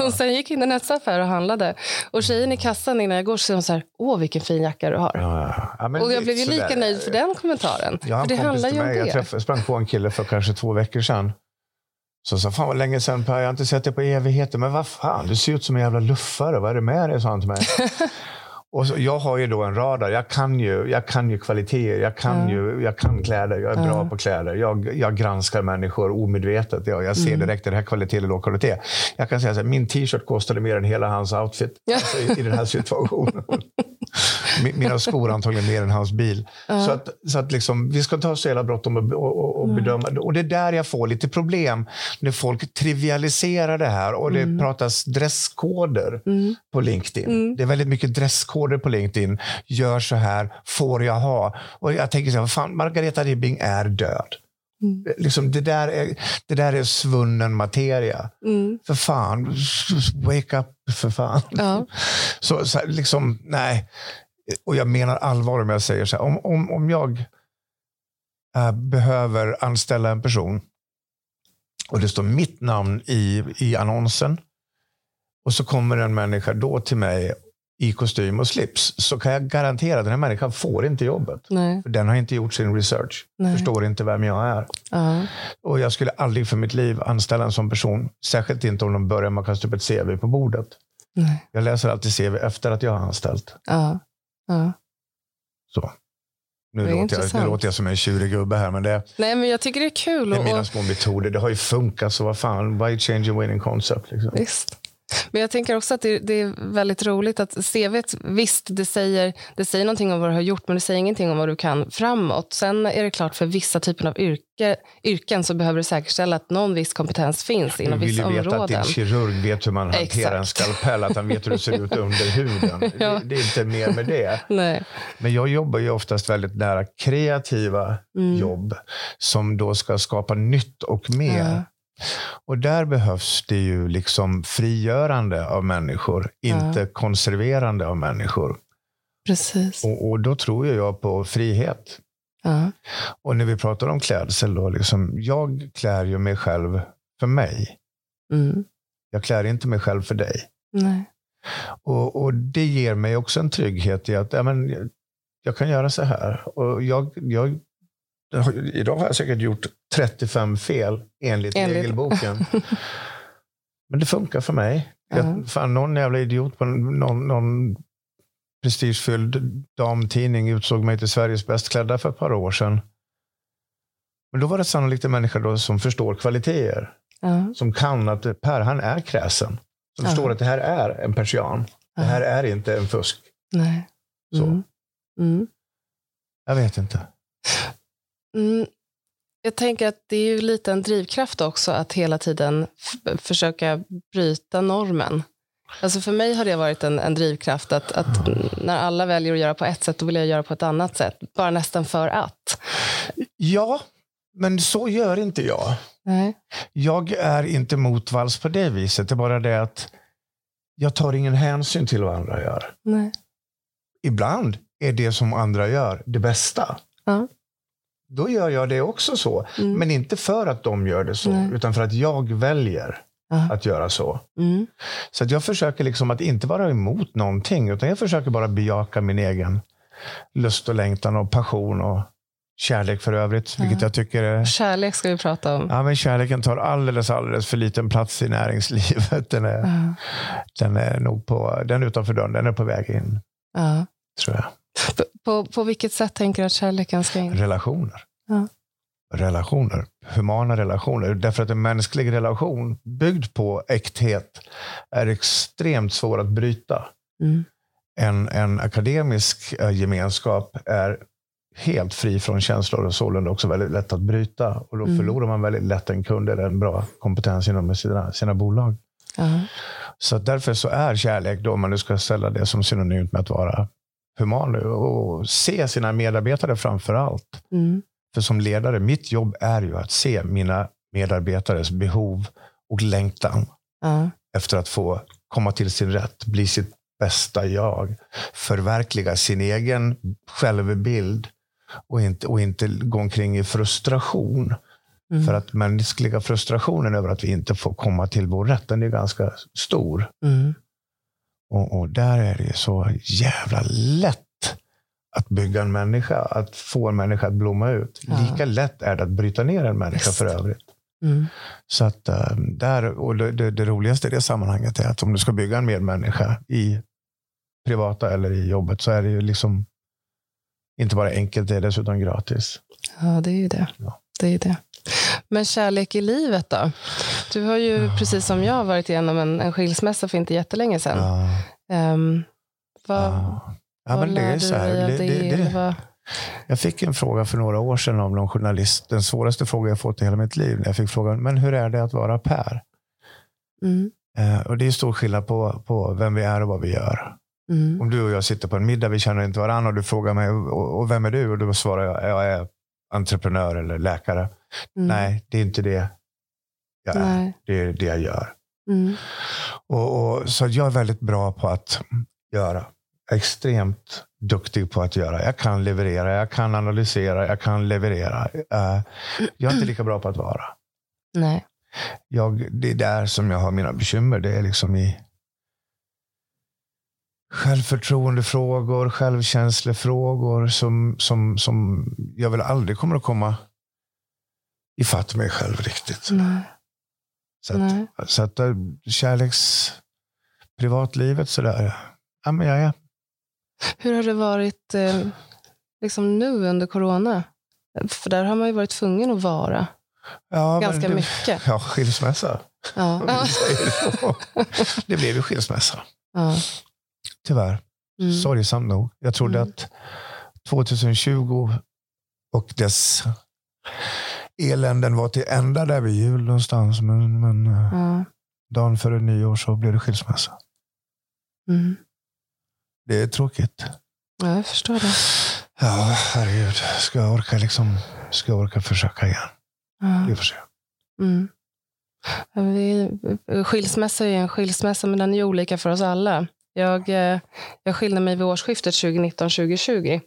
A: och sen gick jag in i nästa affär och handlade. Och tjejen i kassan innan jag går så säger hon så här, åh vilken fin jacka du har. Ja, ja. och jag blev ju lika nöjd för den kommentaren.
B: Jag
A: för det handlar ju om
B: det. Jag träffade, sprang på en kille för kanske två veckor sedan. Så sa fan vad länge sedan Per, jag har inte sett dig på evigheter. Men vad fan, du ser ut som en jävla luffare. Vad är det med dig? sa han till mig. Och så, jag har ju då en radar. Jag kan ju, jag kan ju kvaliteter, jag kan, mm. ju, jag kan kläder, jag är mm. bra på kläder. Jag, jag granskar människor omedvetet. Jag, jag ser mm. direkt, är det här kvalitet eller låg kvalitet? Jag kan säga att min t-shirt kostade mer än hela hans outfit alltså, i, i den här situationen. Mina skor antagligen mer än hans bil. Så att, så att liksom, vi ska inte ha så jävla bråttom och, och, och bedöma. Och det är där jag får lite problem. När folk trivialiserar det här och det mm. pratas dresskoder mm. på LinkedIn. Mm. Det är väldigt mycket dresskoder på LinkedIn. Gör så här, får jag ha? Och jag tänker så här, fan, Margareta Ribbing är död. Mm. Liksom, det, där är, det där är svunnen materia. Mm. För fan, wake up för fan. Ja. Så, så liksom, nej. Och jag menar allvar om jag säger så här. Om, om, om jag äh, behöver anställa en person och det står mitt namn i, i annonsen och så kommer en människa då till mig i kostym och slips så kan jag garantera att den här människan får inte jobbet. Nej. För den har inte gjort sin research. Nej. Förstår inte vem jag är. Uh-huh. Och Jag skulle aldrig för mitt liv anställa en sån person. Särskilt inte om de börjar med att kasta upp ett CV på bordet. Nej. Jag läser alltid CV efter att jag har anställt. Uh-huh. Uh-huh. Så. Nu låter, jag, nu låter jag som en tjurig gubbe här, men det,
A: Nej, men jag tycker det är kul.
B: Det är mina små metoder. Det har ju funkat, så vad fan, why change a winning concept? Liksom.
A: Visst. Men jag tänker också att det, det, är väldigt roligt att CV, visst, det säger, det säger någonting om vad du har gjort, men det säger ingenting om vad du kan framåt. Sen är det klart, för vissa typer av yrke, yrken så behöver du säkerställa att någon viss kompetens finns inom vissa områden. Du vill veta
B: att din kirurg vet hur man hanterar Exakt. en skalpell, att han vet hur det ser ut under huden. ja. det, det, är inte mer med det.
A: Nej.
B: Men jag jobbar ju oftast väldigt nära kreativa mm. jobb som då ska skapa nytt och mer. Ja. Och där behövs det ju liksom frigörande av människor, ja. inte konserverande av människor.
A: Precis.
B: Och, och, då tror jag på frihet. Ja. Och när vi pratar om klädsel, då, liksom, jag klär ju mig själv för mig. Mm. Jag klär inte mig själv för dig.
A: Nej.
B: Och, och det ger mig också en trygghet i att ja, men, jag, jag kan göra så här. Och jag, jag, idag har jag säkert gjort 35 fel enligt, enligt. regelboken. men det funkar för mig. Jag, fan, någon jävla idiot på någon, någon prestigefylld damtidning utsåg mig till Sveriges bäst klädda för ett par år sedan. Men då var det sannolikt en människa då som förstår kvaliteter. Uh. Som kan att Per, han är kräsen. Som uh. förstår att det här är en persian. Uh. Det här är inte en fusk.
A: Nej.
B: Så. Mm. Mm. Jag vet inte.
A: Mm. Jag tänker att det är ju lite en drivkraft också att hela tiden försöka bryta normen. Alltså för mig har det varit en, en drivkraft att, att, när alla väljer att göra på ett sätt, då vill jag göra på ett annat sätt. Bara nästan för att.
B: Ja, men så gör inte jag.
A: Nej.
B: Jag är inte motvalls på det viset. Det är bara det att jag tar ingen hänsyn till vad andra gör.
A: Nej.
B: Ibland är det som andra gör det bästa.
A: Ja.
B: Då gör jag det också så. Mm. Men inte för att de gör det så, Nej. utan för att jag väljer att göra så.
A: Mm.
B: Så att jag försöker liksom att inte vara emot någonting, utan jag försöker bara bejaka min egen lust och längtan och passion och kärlek för övrigt. Vilket jag tycker är...
A: Kärlek ska vi prata om.
B: Ja, men kärleken tar alldeles, alldeles för liten plats i näringslivet. Den är, ja. den är nog på, den är utanför dörren, den är på väg in.
A: Ja.
B: Tror jag.
A: På, på, vilket sätt tänker du att kärleken ska in?
B: Relationer.
A: Ja
B: relationer, humana relationer. Därför att en mänsklig relation byggd på äkthet är extremt svår att bryta.
A: Mm.
B: En, en akademisk eh, gemenskap är helt fri från känslor och sålunda också väldigt lätt att bryta. Och då mm. förlorar man väldigt lätt en kund eller en bra kompetens inom sina, sina bolag.
A: Uh-huh.
B: Så därför så är kärlek, då, om man nu ska ställa det som synonymt med att vara human och se sina medarbetare framför allt.
A: Mm.
B: För som ledare, mitt jobb är ju att se mina medarbetares behov och längtan
A: uh.
B: efter att få komma till sin rätt, bli sitt bästa jag, förverkliga sin egen självbild och inte, och inte gå omkring i frustration. Mm. För att mänskliga frustrationen över att vi inte får komma till vår rätt, den är ganska stor.
A: Mm.
B: Och, och, där är det så jävla lätt att bygga en människa, att få en människa att blomma ut. Ja. Lika lätt är det att bryta ner en människa Just. för övrigt.
A: Mm.
B: Så att eh, där, och det, det, det, roligaste i det sammanhanget är att om du ska bygga en medmänniska i privata eller i jobbet så är det ju liksom inte bara enkelt, det är dessutom gratis.
A: Ja, det är ju det.
B: Ja.
A: det, är det. Men kärlek i livet då? Du har ju, ja. precis som jag, varit igenom en, en skilsmässa för inte jättelänge sedan.
B: Ja.
A: Um, vad,
B: Ja, men det är så här. Det, det, det, jag fick en fråga för några år sedan av någon journalist. Den svåraste fråga jag fått i hela mitt liv. Jag fick frågan, men hur är det att vara Per?
A: Mm.
B: Eh, och Det är stor skillnad på, på vem vi är och vad vi gör.
A: Mm.
B: Om du och jag sitter på en middag, vi känner inte varandra och du frågar mig, och, och vem är du? Och då svarar jag, jag är entreprenör eller läkare. Mm. Nej, det är inte det jag är. Nej. Det är det jag gör.
A: Mm.
B: Och, och, så jag är väldigt bra på att göra extremt duktig på att göra. Jag kan leverera, jag kan analysera, jag kan leverera. Uh, jag är inte lika bra på att vara.
A: Nej.
B: Jag, det är där som jag har mina bekymmer. Det är liksom i självförtroendefrågor, självkänslefrågor som, som, som jag väl aldrig kommer att komma ifatt mig själv riktigt.
A: Nej.
B: Så att, Nej. Så att eh, kärleks privatlivet sådär. Ja, men jag är
A: hur har det varit eh, liksom nu under corona? För där har man ju varit tvungen att vara.
B: Ja,
A: Ganska
B: det,
A: mycket.
B: Ja, skilsmässa.
A: Ja.
B: det blev ju skilsmässa.
A: Ja.
B: Tyvärr.
A: Mm.
B: Sorgsamt nog. Jag trodde mm. att 2020 och dess eländen var till ända där vid jul någonstans. Men, men
A: eh, ja.
B: dagen före nyår så blev det skilsmässa.
A: Mm.
B: Det är tråkigt.
A: Ja, jag förstår det.
B: Ja, herregud. Ska jag orka, liksom, ska jag orka försöka igen?
A: Ja.
B: Vi får se.
A: Mm. Skilsmässa är en skilsmässa, men den är olika för oss alla. Jag, eh, jag skilde mig vid årsskiftet 2019-2020.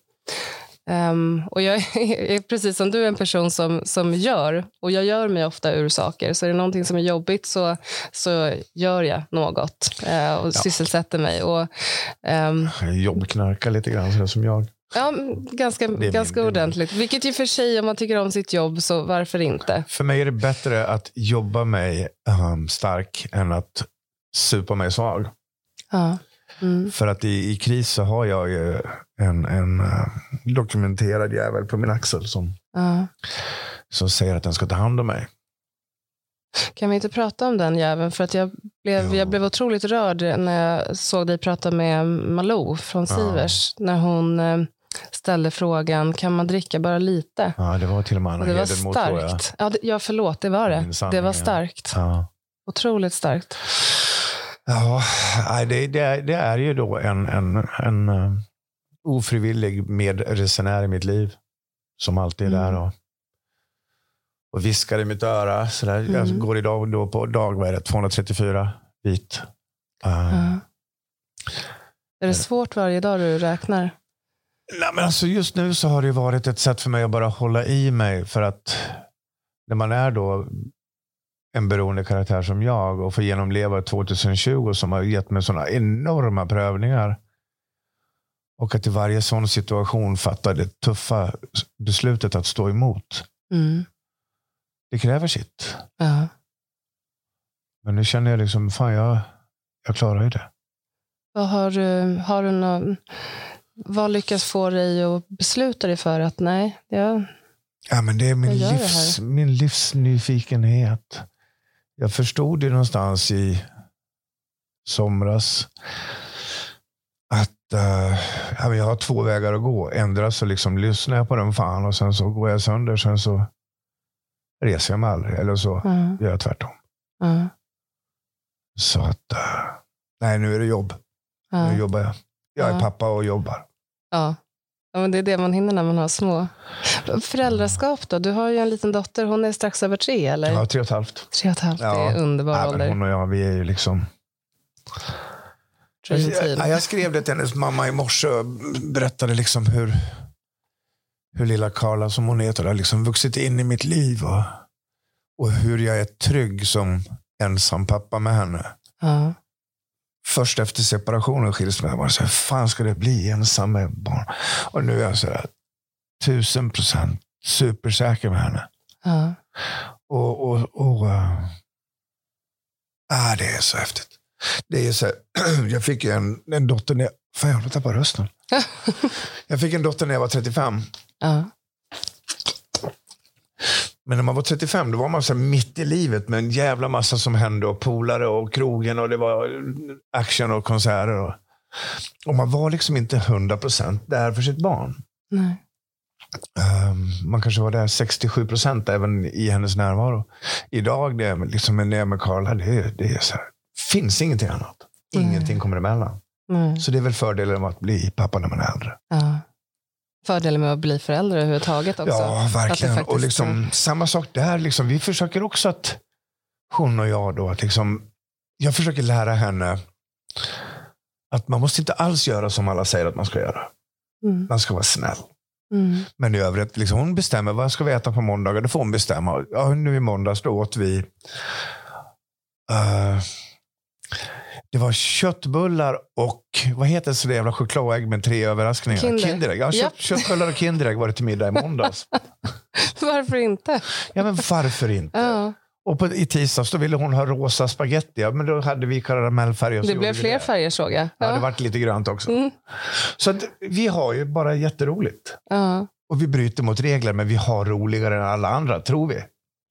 A: Um, och jag är precis som du en person som, som gör, och jag gör mig ofta ur saker. Så är det någonting som är jobbigt så, så gör jag något uh, och ja. sysselsätter mig. Och, um,
B: Jobbknarka lite grann, så som jag.
A: Ja, ganska, ganska min, ordentligt. Vilket i och för sig, om man tycker om sitt jobb, så varför inte?
B: För mig är det bättre att jobba mig um, stark än att supa mig svag.
A: Ja.
B: Mm. För att i, i kris så har jag ju en, en uh, dokumenterad jävel på min axel som,
A: uh.
B: som säger att den ska ta hand om mig.
A: Kan vi inte prata om den jäveln? För att jag blev, jag blev otroligt rörd när jag såg dig prata med Malou från Sivers. Ja. När hon uh, ställde frågan, kan man dricka bara lite?
B: Ja, det var till och med Anna
A: det var starkt. Ja, det, ja, förlåt, det var det. Sanning, det var starkt.
B: Ja.
A: Otroligt starkt.
B: Ja, det, det, det är ju då en, en, en uh, ofrivillig medresenär i mitt liv. Som alltid är mm. där och, och viskar i mitt öra. Så där. Mm. Jag går idag då på dag vad är det, 234 vit. Uh,
A: uh. Är det svårt varje dag du räknar?
B: Nej, men alltså just nu så har det varit ett sätt för mig att bara hålla i mig. För att när man är då en beroende karaktär som jag och få genomleva 2020 som har gett mig sådana enorma prövningar. Och att i varje sån situation fatta det tuffa beslutet att stå emot.
A: Mm.
B: Det kräver sitt.
A: Ja.
B: Men nu känner jag liksom, fan jag, jag klarar ju det.
A: Vad har, du, har du någon, vad lyckas få dig att besluta dig för att nej, jag,
B: ja, men det är min, livs, min livsnyfikenhet jag förstod det någonstans i somras att uh, jag har två vägar att gå. Ändra så liksom lyssnar jag på den fan och sen så går jag sönder. Sen så reser jag mig aldrig. Eller så mm. gör jag tvärtom.
A: Mm.
B: Så att, uh, nej nu är det jobb. Mm. Nu jobbar jag. Jag är pappa och jobbar.
A: Ja. Ja, men det är det man hinner när man har små. Föräldraskap då? Du har ju en liten dotter. Hon är strax över tre, eller?
B: Ja, tre och ett halvt.
A: Tre och ett halvt, ja. det är underbar ja, ålder.
B: Hon och jag, vi är ju liksom... Jag, jag, skrev det till hennes mamma i morse och berättade liksom hur, hur lilla Karla, som hon heter, har liksom vuxit in i mitt liv. Och, och hur jag är trygg som ensam pappa med henne.
A: Ja
B: först efter separationen och skilsmässan här, fan ska det bli ensam med barn? Och nu är jag så här, tusen procent supersäker med henne.
A: Ja.
B: Och, och, och uh, ah, det är så häftigt. Det är så här, jag fick en, en dotter när jag, fan jag tappade rösten. jag fick en dotter när jag var 35.
A: Ja.
B: Men när man var 35 då var man så mitt i livet med en jävla massa som hände och polare och krogen och det var action och konserter. Och, och man var liksom inte 100% där för sitt barn.
A: Nej.
B: Um, man kanske var där 67 procent även i hennes närvaro. Idag, det liksom när jag är med Carla, det, det är så här, finns ingenting annat. Ingenting kommer emellan.
A: Nej.
B: Så det är väl fördelen med att bli pappa när man är äldre.
A: Ja fördelen med att bli förälder överhuvudtaget också.
B: Ja, verkligen. Faktiskt... Och liksom, samma sak där. Liksom, vi försöker också att, hon och jag då, att liksom, jag försöker lära henne att man måste inte alls göra som alla säger att man ska göra.
A: Mm.
B: Man ska vara snäll.
A: Mm.
B: Men i övrigt, liksom, hon bestämmer vad ska vi äta på måndagar. Det får hon bestämma. Ja, nu i måndags då åt vi uh, det var köttbullar och vad heter det så jävla chokladägg med tre överraskningar?
A: Kinder.
B: Kinderägg. Ja, kött, köttbullar och Kinderägg var det till middag i måndags.
A: varför inte?
B: Ja, men varför inte?
A: Ja.
B: Och på, i tisdags då ville hon ha rosa spaghetti. Ja, men då hade vi karamellfärger.
A: Det blev fler det. färger såg jag.
B: Ja, ja det vart lite grönt också.
A: Mm.
B: Så att, vi har ju bara jätteroligt.
A: Ja.
B: Och vi bryter mot regler, men vi har roligare än alla andra, tror vi.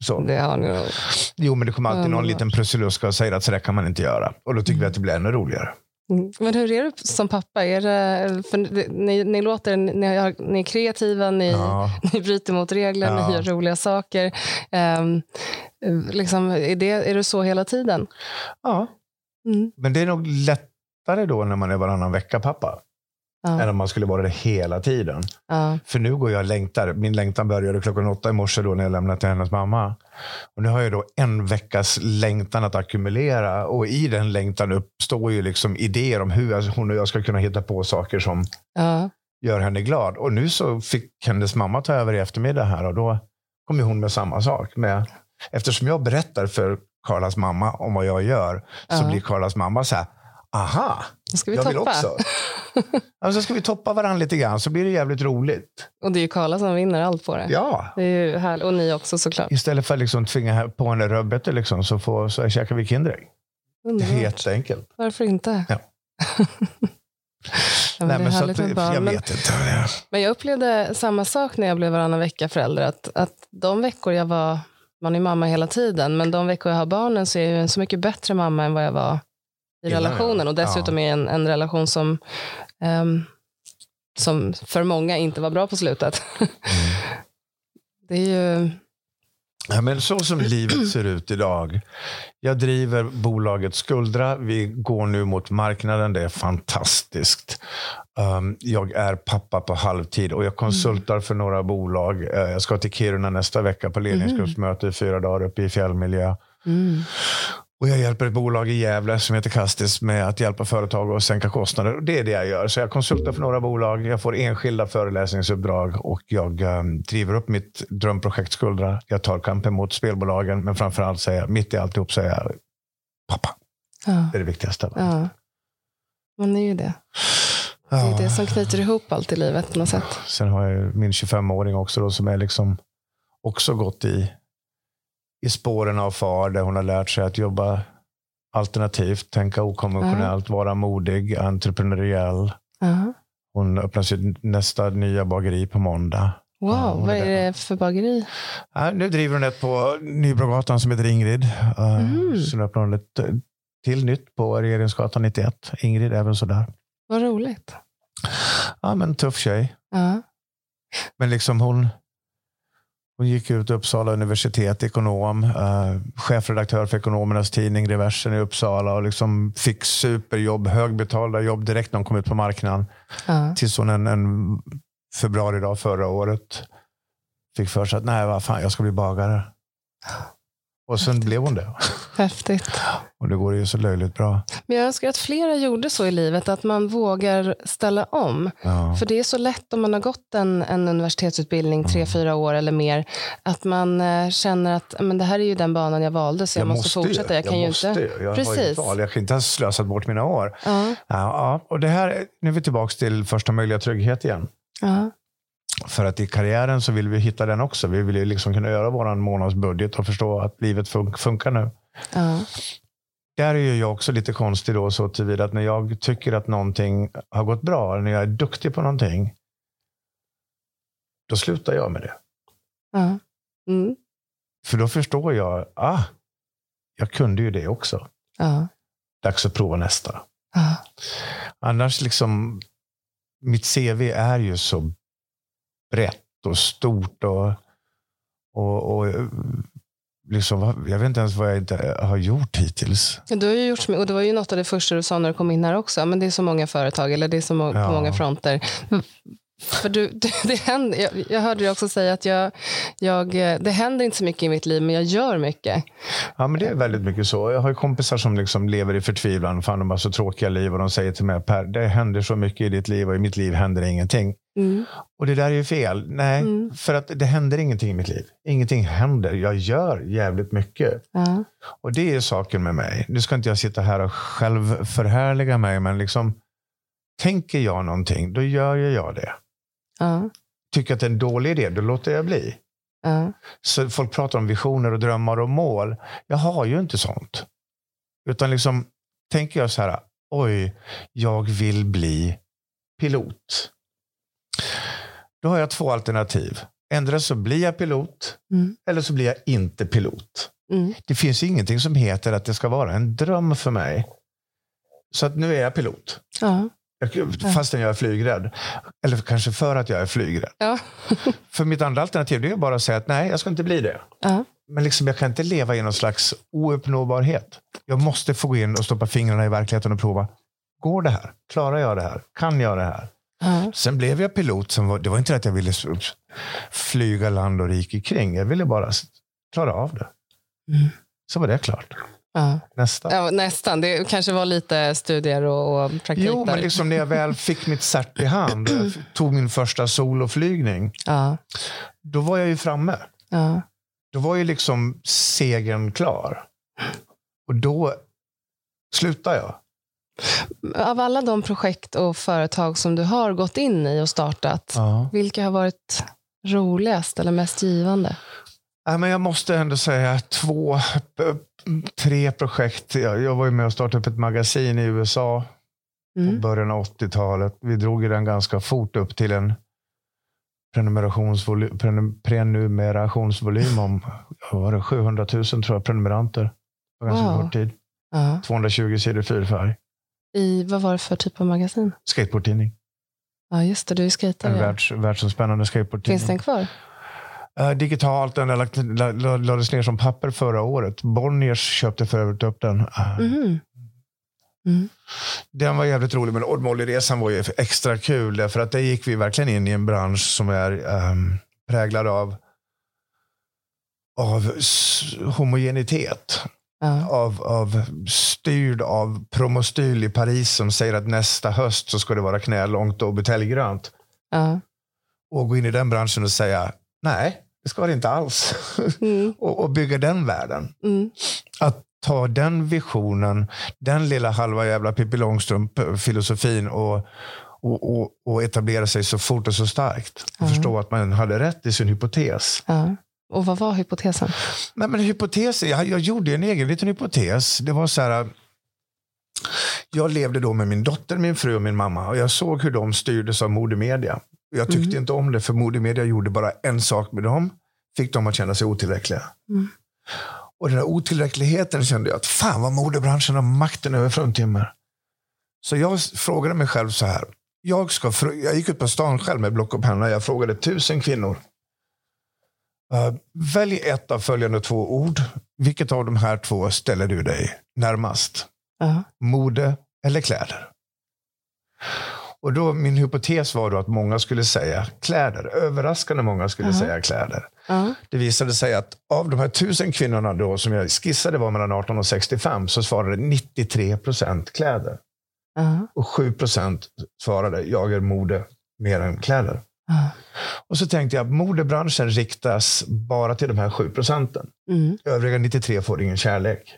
B: Så.
A: Det har ni nog.
B: Jo, men det kommer alltid någon liten prussiluska och säger att så där kan man inte göra. Och då tycker vi att det blir ännu roligare.
A: Mm. Men hur är du som pappa? Är det, för ni, ni låter, ni, har, ni är kreativa, ni, ja. ni bryter mot regler, ja. ni gör roliga saker. Um, liksom, är, det, är det så hela tiden?
B: Ja,
A: mm.
B: men det är nog lättare då när man är varannan vecka pappa. Ja. Än om man skulle vara det hela tiden.
A: Ja.
B: För nu går jag och längtar. Min längtan började klockan åtta i morse då när jag lämnade till hennes mamma. Och nu har jag då en veckas längtan att ackumulera. Och i den längtan uppstår ju liksom idéer om hur hon och jag ska kunna hitta på saker som
A: ja.
B: gör henne glad. Och nu så fick hennes mamma ta över i eftermiddag här och då kommer hon med samma sak. Med, eftersom jag berättar för Karlas mamma om vad jag gör så blir Karlas mamma så här, aha,
A: Nu ska vi
B: jag vill
A: toppa.
B: också. alltså ska vi toppa varandra lite grann så blir det jävligt roligt.
A: Och det är ju Karla som vinner allt på det.
B: Ja.
A: Det är ju härligt. Och ni också såklart.
B: Istället för att liksom tvinga på henne rödbetor liksom, så, får, så käkar vi Kinderägg.
A: Underbart.
B: jätteenkelt.
A: Varför inte?
B: Ja.
A: Ja, men det är
B: så att, jag
A: Men,
B: vet inte.
A: men jag upplevde samma sak när jag blev varannan vecka förälder. Att, att de veckor jag var, man är mamma hela tiden, men de veckor jag har barnen så är jag en så mycket bättre mamma än vad jag var i relationen. Och dessutom är en, en relation som, ehm, som för många inte var bra på slutet. det är ju...
B: Ja, men så som livet ser ut idag. Jag driver bolaget Skuldra. Vi går nu mot marknaden. Det är fantastiskt. Um, jag är pappa på halvtid och jag konsultar för några bolag. Eh, jag ska till Kiruna nästa vecka på ledningsgruppsmöte i fyra dagar uppe i fjällmiljö.
A: Mm.
B: Och jag hjälper ett bolag i Gävle som heter Kastis med att hjälpa företag att sänka kostnader. Och Det är det jag gör. Så jag konsultar för några bolag, jag får enskilda föreläsningsuppdrag och jag um, driver upp mitt drömprojekt Skuldra. Jag tar kampen mot spelbolagen, men framförallt säger jag, mitt i alltihop säger jag pappa.
A: Ja,
B: Det är det viktigaste.
A: ja. Man är ju det. Det är det som knyter ihop allt i livet på något sätt.
B: Sen har jag min 25-åring också då, som är liksom också gått i, i spåren av far, där hon har lärt sig att jobba alternativt, tänka okonventionellt, vara modig, entreprenöriell.
A: Ja.
B: Hon öppnar sitt nästa nya bageri på måndag. Ja,
A: Wow,
B: är
A: vad är det för bageri?
B: Ja, nu driver hon ett på Nybrogatan som heter Ingrid.
A: Mm.
B: Så nu öppnar hon ett eh, till nytt på Regeringsgatan 91. Ingrid, även sådär.
A: Vad roligt.
B: Ja, men tuff tjej.
A: Ja.
B: Men liksom hon, hon gick ut Uppsala universitet, ekonom, uh, chefredaktör för ekonomernas tidning Reversen i Uppsala och liksom fick superjobb, högbetalda jobb direkt när hon kom ut på marknaden.
A: Ja.
B: Tills hon en, en februari dag förra året fick för sig att nej, vad fan, jag ska bli bagare. Och sen blev hon det.
A: Häftigt.
B: Och det går ju så löjligt bra.
A: Men jag önskar att flera gjorde så i livet, att man vågar ställa om.
B: Ja.
A: För det är så lätt om man har gått en, en universitetsutbildning tre,
B: Mm.
A: fyra år eller mer, att man eh, känner att men det här är ju den banan jag valde, så jag, måste, fortsätta. Jag kan ju
B: måste
A: inte...
B: ju. Jag har ju
A: Precis.
B: val. Jag kan inte ha slösat bort mina år.
A: Ja,
B: Ja, ja. Och det här, nu är vi tillbaka till första möjliga trygghet igen.
A: ja,
B: För att i karriären så vill vi hitta den också. Vi vill ju liksom kunna göra vår månadsbudget och förstå att livet fun- funkar nu.
A: Ja,
B: Där är ju jag också lite konstig då så tillvida att när jag tycker att någonting har gått bra, när jag är duktig på någonting, då slutar jag med det.
A: ja. Mm,
B: För då förstår jag, ah, jag kunde ju det också.
A: ja,
B: Dags att prova nästa.
A: ja.
B: Annars liksom, mitt CV är ju så brett och stort och, och, och liksom, jag vet inte ens vad jag inte har gjort hittills.
A: Du har ju gjort, och det var ju något av det första du sa när du kom in här också, men det är så många företag, eller det är så må-
B: Ja.
A: på många fronter. För du, det, det händer, jag, jag hörde dig också säga att jag, jag, det händer inte så mycket i mitt liv, men jag gör mycket.
B: Ja, men det är väldigt mycket så. Jag har kompisar som liksom lever i förtvivlan. Fan, de har så tråkiga liv och de säger till mig, Per, det händer så mycket i ditt liv och i mitt liv händer ingenting.
A: Mm.
B: Och det där är ju fel. Nej,
A: Mm.
B: för att det händer ingenting i mitt liv. Ingenting händer. Jag gör jävligt mycket.
A: Ja,
B: Och det är saken med mig. Nu ska inte jag sitta här och själv förhärliga mig, men liksom tänker jag någonting, då gör jag det.
A: Ja,
B: Tycker att det är en dålig idé, då låter jag bli.
A: ja,
B: Så folk pratar om visioner och drömmar och mål. Jag har ju inte sånt. Utan liksom tänker jag så här, oj, jag vill bli pilot. Då har jag två alternativ. Ändra så blir jag pilot,
A: Mm.
B: eller så blir jag inte pilot.
A: Mm.
B: Det finns ingenting som heter att det ska vara en dröm för mig. Så att nu är jag pilot.
A: ja,
B: Jag, fastän jag är flygrädd. Eller kanske för att jag är flygrädd.
A: ja,
B: För mitt andra alternativ det är bara att säga att nej, jag ska inte bli det.
A: ja,
B: Men liksom, jag kan inte leva i någon slags ouppnåbarhet. Jag måste få gå in och stoppa fingrarna i verkligheten och prova. Går det här? Klarar jag det här? Kan jag det här?
A: ja,
B: Sen blev jag pilot. Som var, det var inte att jag ville flyga land och rike kring. Jag ville bara klara av det.
A: Mm.
B: Så var det klart.
A: Ja.
B: Nästan.
A: Ja, nästan. Det kanske var lite studier och, och praktik
B: Jo,
A: där.
B: men liksom när jag väl fick mitt cert i hand, tog min första soloflygning,
A: ja.
B: då var jag ju framme.
A: Ja.
B: Då var ju liksom segern klar. Och då slutade jag.
A: Av alla de projekt och företag som du har gått in i och startat, vilka har varit roligast eller mest givande?
B: Men jag måste ändå säga två, tre projekt. Jag, var ju med och startade upp ett magasin i USA på
A: Mm.
B: början av 80-talet. Vi drog den ganska fort upp till en prenumerationsvolym, prenum, prenumerationsvolym om var det, 700 000 tror jag, prenumeranter. På ganska
A: Wow.
B: kort tid.
A: Ja.
B: 220 sidor fyrfärg.
A: I, vad var det för typ av magasin?
B: Skateboardtidning.
A: Ja, just det. Du är
B: En
A: skejtare. ja.
B: världs, världsomspännande skateboardtidning.
A: Finns den kvar?
B: Eh, digitalt, den la- la- la- lades ner som papper förra året. Bonniers köpte för övrigt upp den.
A: Mm.
B: Den var jävligt rolig, men Odd Molly-resan var ju extra kul. Därför att där gick vi verkligen in i en bransch som är ehm, präglad av, av homogenitet.
A: Ja.
B: Av, av styrd av promostyl i Paris som säger att nästa höst så ska det vara knälångt och buteljgrönt. Och gå in i den branschen och säga nej, det ska det inte alls.
A: Mm.
B: och, och bygga den världen.
A: Mm.
B: Att ta den visionen, den lilla halva jävla Pippi Långstrump-filosofin och, och, och, och etablera sig så fort och så starkt. Och
A: Ja.
B: förstå att man hade rätt i sin hypotes.
A: Och vad var hypotesen?
B: Nej, men hypotesen, jag, jag gjorde en egen liten hypotes. Det var så här. Jag levde då med min dotter, min fru och min mamma och jag såg hur de styrdes av modemedia. Jag tyckte
A: Mm.
B: inte om det för modemedia gjorde bara en sak med dem. Fick dem att känna sig otillräckliga.
A: Mm.
B: Och den där otillräckligheten kände jag att fan vad modebranschen har makten över fruntimmer. Så jag frågade mig själv så här. Jag, ska, jag gick ut på stan själv med block och penna. Jag frågade tusen kvinnor. Uh, välj ett av följande två ord. Vilket av de här två ställer du dig närmast?
A: Ja.
B: Mode eller kläder? Och då, min hypotes var då att många skulle säga kläder. Överraskande många skulle
A: Ja.
B: säga kläder.
A: Ja.
B: Det visade sig att av de här tusen kvinnorna då, som jag skissade var mellan 18 och 65 så svarade 93 procent kläder. Och 7 procent svarade jag är mode mer än kläder. Och så tänkte jag att modebranschen riktas bara till de här 7 procenten.
A: Mm.
B: Övriga 93 får ingen kärlek.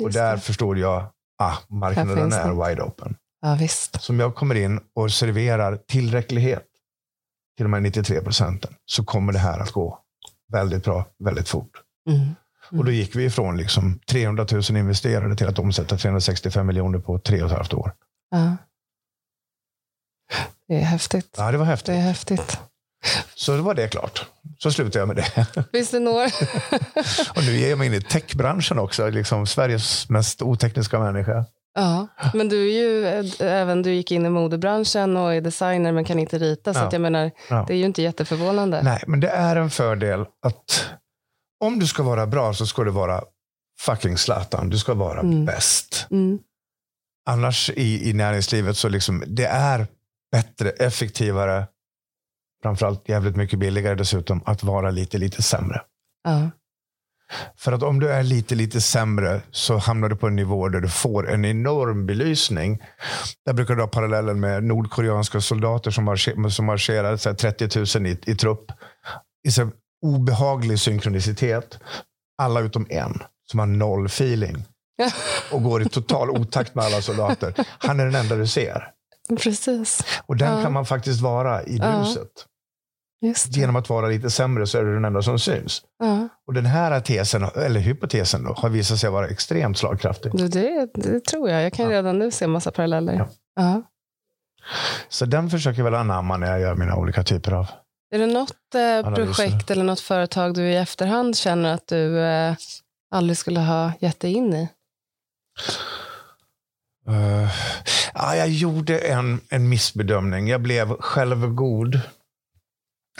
B: Och där
A: det.
B: förstod jag, ah, marknaden är
A: något.
B: wide open.
A: Ja, visst.
B: Så om jag kommer in och serverar tillräcklighet till de här 93 procenten så kommer det här att gå väldigt bra, väldigt fort.
A: Mm.
B: Och då gick vi ifrån liksom 300 000 investerare till att omsätta 365 miljoner på tre och ett halvt år.
A: Ja. Det är häftigt.
B: Ja, det var
A: Det
B: häftigt.
A: är häftigt.
B: Så då var det klart. Så slutade jag med det.
A: Finns det några?
B: Och nu ger jag mig in i techbranschen också. Liksom Sveriges mest otekniska människa.
A: Ja, men du är ju eh, även du gick in i modebranschen och är designer men kan inte rita. Så
B: Ja.
A: jag menar,
B: Ja.
A: det är ju inte jätteförvånande.
B: Nej, men det är en fördel att om du ska vara bra så ska du vara fucking Zlatan. Du ska vara
A: Mm.
B: bäst.
A: Mm.
B: Annars i, i näringslivet så liksom, det är bättre, effektivare, framförallt jävligt mycket billigare dessutom, att vara lite, lite sämre.
A: Ja.
B: För att om du är lite, lite sämre så hamnar du på en nivå där du får en enorm belysning. Där brukar du ha parallellen med nordkoreanska soldater som, marscher, som marscherar så här, 30 000 i, i trupp. I så obehaglig synkronicitet. Alla utom en som har noll feeling. Och går i total otakt med alla soldater. Han är den enda du ser.
A: Precis.
B: Och den
A: Ja.
B: kan man faktiskt vara i
A: Ja.
B: bruset.
A: Det.
B: Genom att vara lite sämre så är du den enda som syns.
A: Ja.
B: Och den här tesen, eller hypotesen då, har visat sig vara extremt slagkraftig.
A: Det, det tror jag. Jag kan
B: Ja.
A: redan nu se massa paralleller.
B: Ja.
A: Ja.
B: Så den försöker jag väl anamma när jag gör mina olika typer av...
A: Är det något eh, projekt eller något företag du i efterhand känner att du eh, aldrig skulle ha gett dig in i?
B: Uh, ja, jag gjorde en, en missbedömning. Jag blev självgod.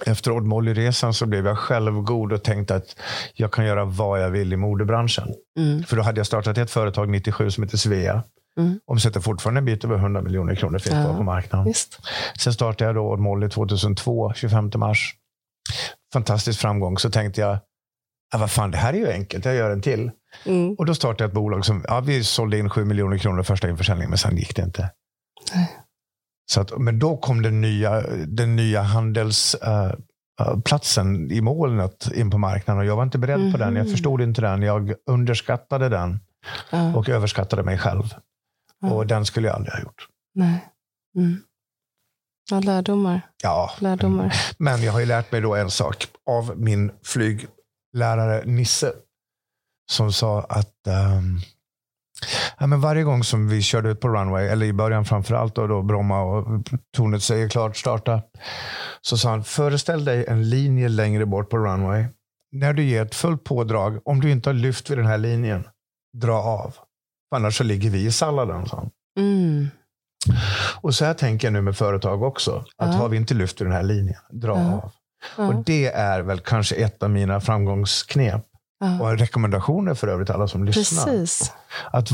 B: Efter Odd Molly-resan så blev jag självgod och tänkte att jag kan göra vad jag vill i modebranschen.
A: Mm.
B: För då hade jag startat ett företag 97 som heter Svea.
A: Mm.
B: Omsätter fortfarande en bit över 100 miljoner kronor finns
A: Ja.
B: på marknaden.
A: Visst.
B: Sen startade jag då Odd Molly 2002, 25 mars. Fantastisk framgång. Så tänkte jag, ja, vad fan, det här är ju enkelt, jag gör en till.
A: Mm.
B: Och då startade jag ett bolag som, ja, vi sålde in 7 miljoner kronor första införsäljningen, men sen gick det inte.
A: Nej.
B: Så att, men då kom den nya, den nya handelsplatsen uh, i molnet in på marknaden och jag var inte beredd på den. Jag
A: Mhm.
B: förstod inte den. Jag underskattade den
A: Ja.
B: och överskattade mig själv.
A: Ja.
B: Och den skulle jag aldrig ha gjort.
A: Nej. Mm. Ja, lärdomar.
B: Ja,
A: lärdomar.
B: men jag har ju lärt mig då en sak av min flyglärare Nisse. Som sa att ehm, ja, men varje gång som vi körde ut på runway, eller i början framför allt då, då Bromma och tornet säger klart starta. Så sa han, föreställ dig en linje längre bort på runway. När du ger ett fullt pådrag, om du inte har lyft vid den här linjen, dra av. Annars så ligger vi i salladen. sa han.
A: Mm.
B: Och så här tänker jag nu med företag också. Att
A: Ja.
B: har vi inte lyft vid den här linjen, dra
A: Ja.
B: av.
A: Ja.
B: Och det är väl kanske ett av mina framgångsknep.
A: Ja.
B: Och rekommendationer för övrigt alla som lyssnar.
A: Precis.
B: Att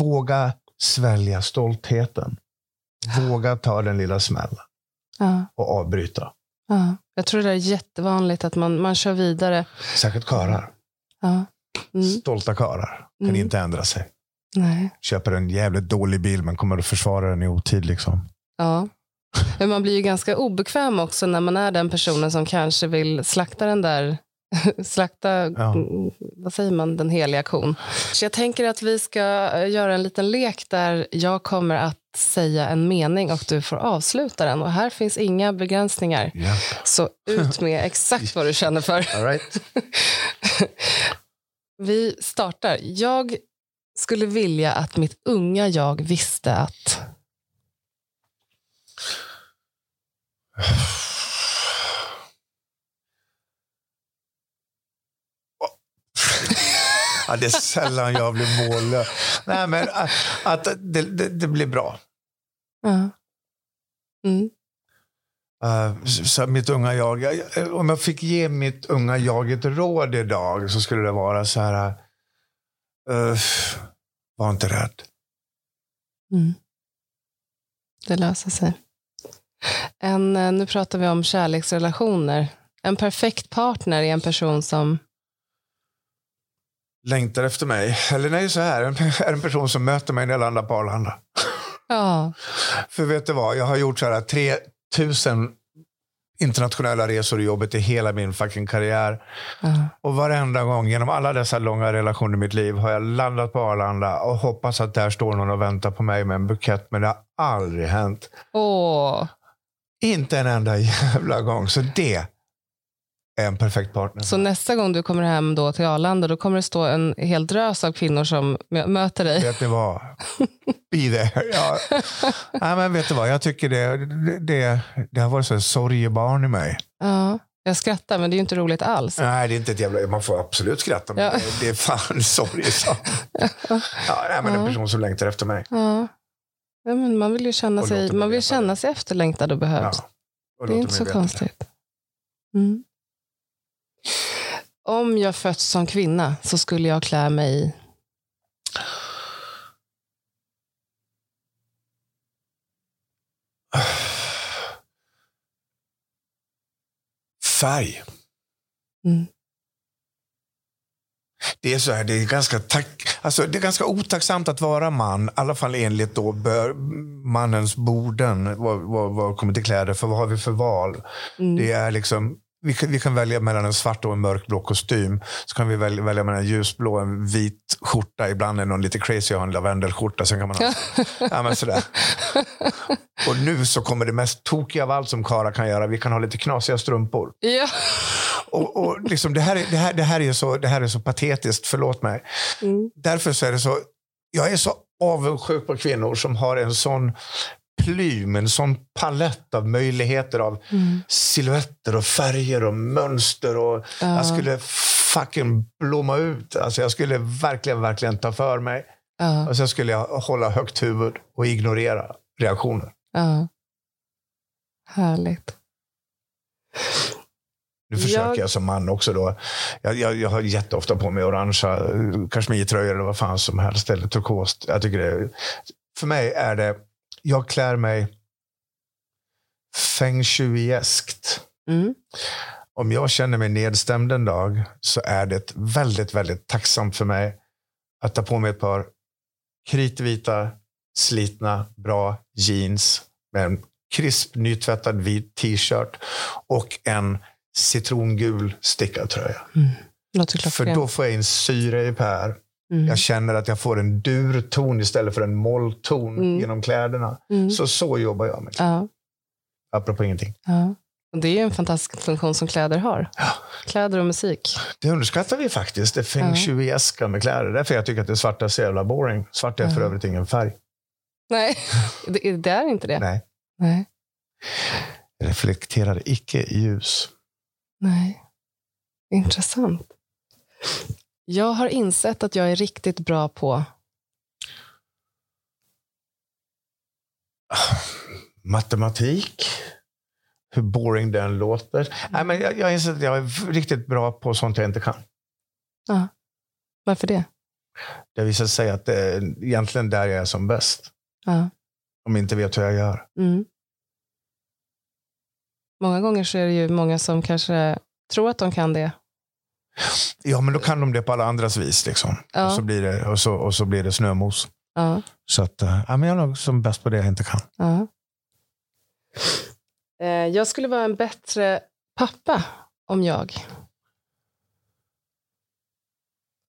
B: våga svälja stoltheten. Våga ta den lilla smällen
A: Ja.
B: och avbryta.
A: Ja. Jag tror det är jättevanligt att man, man kör vidare.
B: Särskilt karlar.
A: Ja. Mm.
B: Stolta karlar kan
A: Mm.
B: inte ändra sig.
A: Nej.
B: Köper en jävligt dålig bil men kommer att försvara den i otid. Liksom.
A: Ja. Men man blir ju ganska obekväm också när man är den personen som kanske vill slakta den där slakta,
B: Ja.
A: vad säger man, den heliga kon. Så jag tänker att vi ska eh, göra en liten lek där jag kommer att säga en mening och du får avsluta den. Och här finns inga begränsningar.
B: Ja.
A: Så ut med exakt vad du känner för.
B: All right.
A: Vi startar. Jag skulle vilja att mitt unga jag visste att...
B: Ja, det är sällan jag blir mållös. Nej, men att, att det, det, det blir bra.
A: Ja. Mm.
B: Uh, så så mitt unga jag, jag, om jag fick ge mitt unga jag ett råd idag så skulle det vara så här. Uh, var inte rädd.
A: Mm. Det löser sig. En, eh, nu pratar vi om kärleksrelationer. En perfekt partner är en person som...
B: Längtar efter mig. Eller nej, så här. Är en person som möter mig när jag landar på Arlanda.
A: Ja,
B: För vet du vad? Jag har gjort så här 3000 internationella resor i jobbet i hela min fucking karriär.
A: ja,
B: Och varenda gång genom alla dessa långa relationer i mitt liv har jag landat på Arlanda och hoppats att där står någon och väntar på mig med en bukett. Men det har aldrig hänt.
A: Åh,
B: Inte en enda jävla gång. Så det en perfekt partner.
A: Så nästa gång du kommer hem då till Arlanda, då kommer det stå en hel drös av kvinnor som mö- möter dig.
B: Vet ni vad? Be there. Ja. Nej, men vet du vad? Jag tycker det, det, det, har varit så sorgebarn i mig.
A: Ja, jag skrattar, men det är ju inte roligt alls.
B: Nej, det är inte ett jävla... Man får absolut skratta, men
A: Ja.
B: det, är fan sorgesamt. Ja, nej, men en
A: Ja.
B: person som längtar efter mig.
A: Ja. Ja, men man vill ju känna
B: Och
A: sig, man vill känna sig efterlängtad och behövd.
B: Ja. Och
A: det är inte så konstigt. Mm. Om jag fötts som kvinna så skulle jag klä mig i...
B: Färg.
A: Mm.
B: Det är så här, det är ganska, tack, alltså det är ganska otacksamt att vara man. I alla fall enligt då bör, mannens borden. Vad, vad, vad kommer till kläder? För vad har vi för val?
A: Mm.
B: Det är liksom, vi, kan, vi kan välja mellan en svart och en mörkblå kostym. Så kan vi välja, välja mellan en ljusblå och en vit skjorta. Ibland är någon lite crazy och har en lavendelskjorta. Sen kan man ha, ja, men sådär. Och nu så kommer det mest tokiga av allt som Kara kan göra. Vi kan ha lite knasiga strumpor.
A: Ja.
B: Och, och liksom, det, här är, det, här, det, här är så, det här är så patetiskt, förlåt mig.
A: Mm.
B: Därför så är det så, jag är så avundsjuk på kvinnor som har en sån plym, en sån palett av möjligheter av
A: Mm.
B: silhuetter och färger och mönster. Och
A: Ja.
B: Jag skulle fucking blomma ut. Alltså jag skulle verkligen, verkligen ta för mig.
A: Ja.
B: Och sen skulle jag hålla högt huvud och ignorera reaktioner.
A: Ja. Härligt.
B: Nu försöker
A: Jag-
B: jag som man också då. Jag, jag, jag har jätteofta på mig orangea kashmirtröjor eller vad fan som helst. Eller turkost. Jag tycker det, för mig är det, jag klär mig feng shui-eskt.
A: Mm.
B: om jag känner mig nedstämd en dag så är det väldigt, väldigt tacksamt för mig att ta på mig ett par kritvita, slitna, bra jeans med en krisp, nytvättad vit t-shirt och en citrongul stickad tröja.
A: Mm.
B: För då får jag in syre i Per. Mm. Jag känner att jag får en durton istället för en mollton mm. genom kläderna. Mm. Så så jobbar jag med
A: ja.
B: Apropå ingenting.
A: Ja. Det är en fantastisk funktion som kläder har. Ja. Kläder och musik.
B: Det underskattar vi faktiskt. Det feng shui-eska med kläder. Därför jag tycker att det svarta är så jävla boring. Svart är för övrigt ingen färg.
A: Nej, det, det är inte det.
B: Nej.
A: Nej.
B: Reflekterar icke ljus.
A: Nej. Intressant. Jag har insett att jag är riktigt bra på
B: matematik. Hur boring den låter. Mm. Nej, men jag, jag insett att jag är riktigt bra på sånt jag inte kan.
A: Ja. Varför det?
B: Det har visat sig att det är egentligen där jag är som bäst.
A: Ja.
B: Om jag inte vet hur jag gör.
A: Mm. Många gånger så är det ju många som kanske tror att de kan det.
B: Ja, men då kan de det på alla andras vis. Liksom. Ja. Och, så blir det, och, så, och så blir det snömos.
A: Ja.
B: Så att, äh, jag är nog som bäst på det jag inte kan.
A: Ja. Eh, jag skulle vara en bättre pappa om jag.